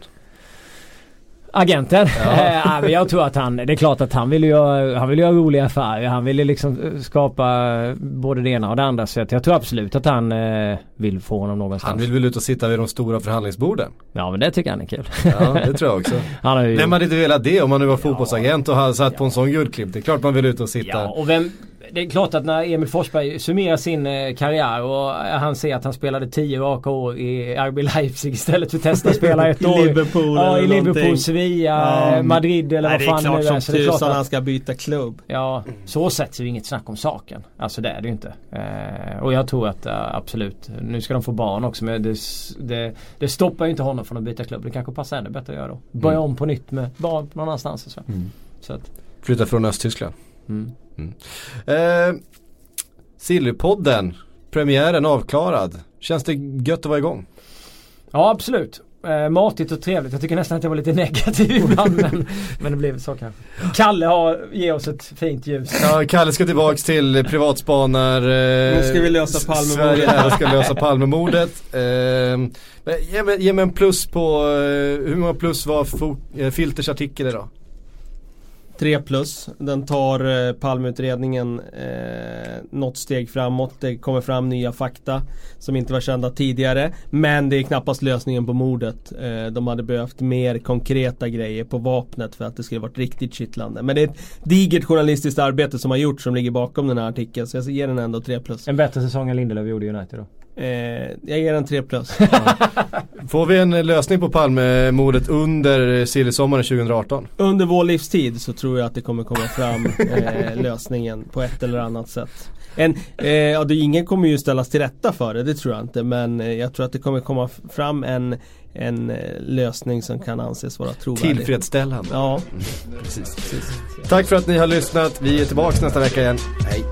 Agenten? Ja. ja, men jag tror att han, det är klart att han vill göra, han vill göra roliga affärer. Han vill ju liksom eh, skapa både det ena och det andra. Så jag tror absolut att han eh, vill få honom någonstans. Han vill väl ut och sitta vid de stora förhandlingsborden? Ja men det tycker han är kul. Ja, det tror jag också. Han har ju... Vem hade inte velat det om man nu var fotbollsagent och hade satt på en sån guldklipp? Det är klart man vill ut och sitta. Ja, och vem, det är klart att när Emil Forsberg summerar sin eh, karriär och han ser att han spelade 10 raka år i RB Leipzig istället för att testa att spela ett I år. Liverpool Ja, eller i Liverpool, någonting. Sevilla, Ja. eh, Madrid eller Nej, vad det fan är klart nu som Så det är klart tusan han ska byta klubb. ja, så sätts ju inget snack om saken. Alltså det är det ju inte. Eh, och jag tror att eh, absolut, nu ska de få barn också men det, det, det stoppar ju inte honom från att byta klubb. Det kanske passar ännu bättre att göra då. Börja Mm. om på nytt med barn någon annanstans och så. så att, Flytta från Östtyskland. mm. Eh, Sillypodden, premiären avklarad. Känns det gött att vara igång? Ja absolut. Eh, matigt och trevligt. Jag tycker nästan att jag var lite negativ ibland men, men det blev så kanske. Kalle har, ger oss ett fint ljus. Ja, Kalle ska tillbaks till privatspanar. Eh, Nu ska vi lösa Palmemordet. Sverige ska lösa Palmemordet. Eh, men ge, mig, ge mig en plus på, eh, hur många plus var fo- eh, Filters artikel idag? 3 plus. Den tar eh, Palmeutredningen eh, något steg framåt. Det kommer fram nya fakta som inte var kända tidigare. Men det är knappast lösningen på mordet. Eh, de hade behövt mer konkreta grejer på vapnet för att det skulle varit riktigt kittlande. Men det är ett digert journalistiskt arbete som har gjorts som ligger bakom den här artikeln. Så jag ger den ändå 3 plus. En bättre säsong än Lindelöf gjorde i United då. Eh, jag ger den 3 plus. Får vi en lösning på Palmemordet under Sillysommaren 2018? Under vår livstid så tror jag att det kommer komma fram eh, lösningen på ett eller annat sätt. En, eh, ja, det, ingen kommer ju ställas till rätta för det, det tror jag inte. Men eh, jag tror att det kommer komma fram en, en eh, lösning som kan anses vara trovärdig. Tillfredsställande. Ja. Precis. Tack för att ni har lyssnat. Vi är tillbaka nästa vecka igen. Hej.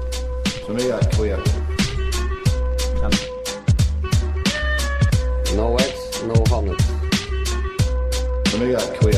No eggs, no 100. For me, that quit.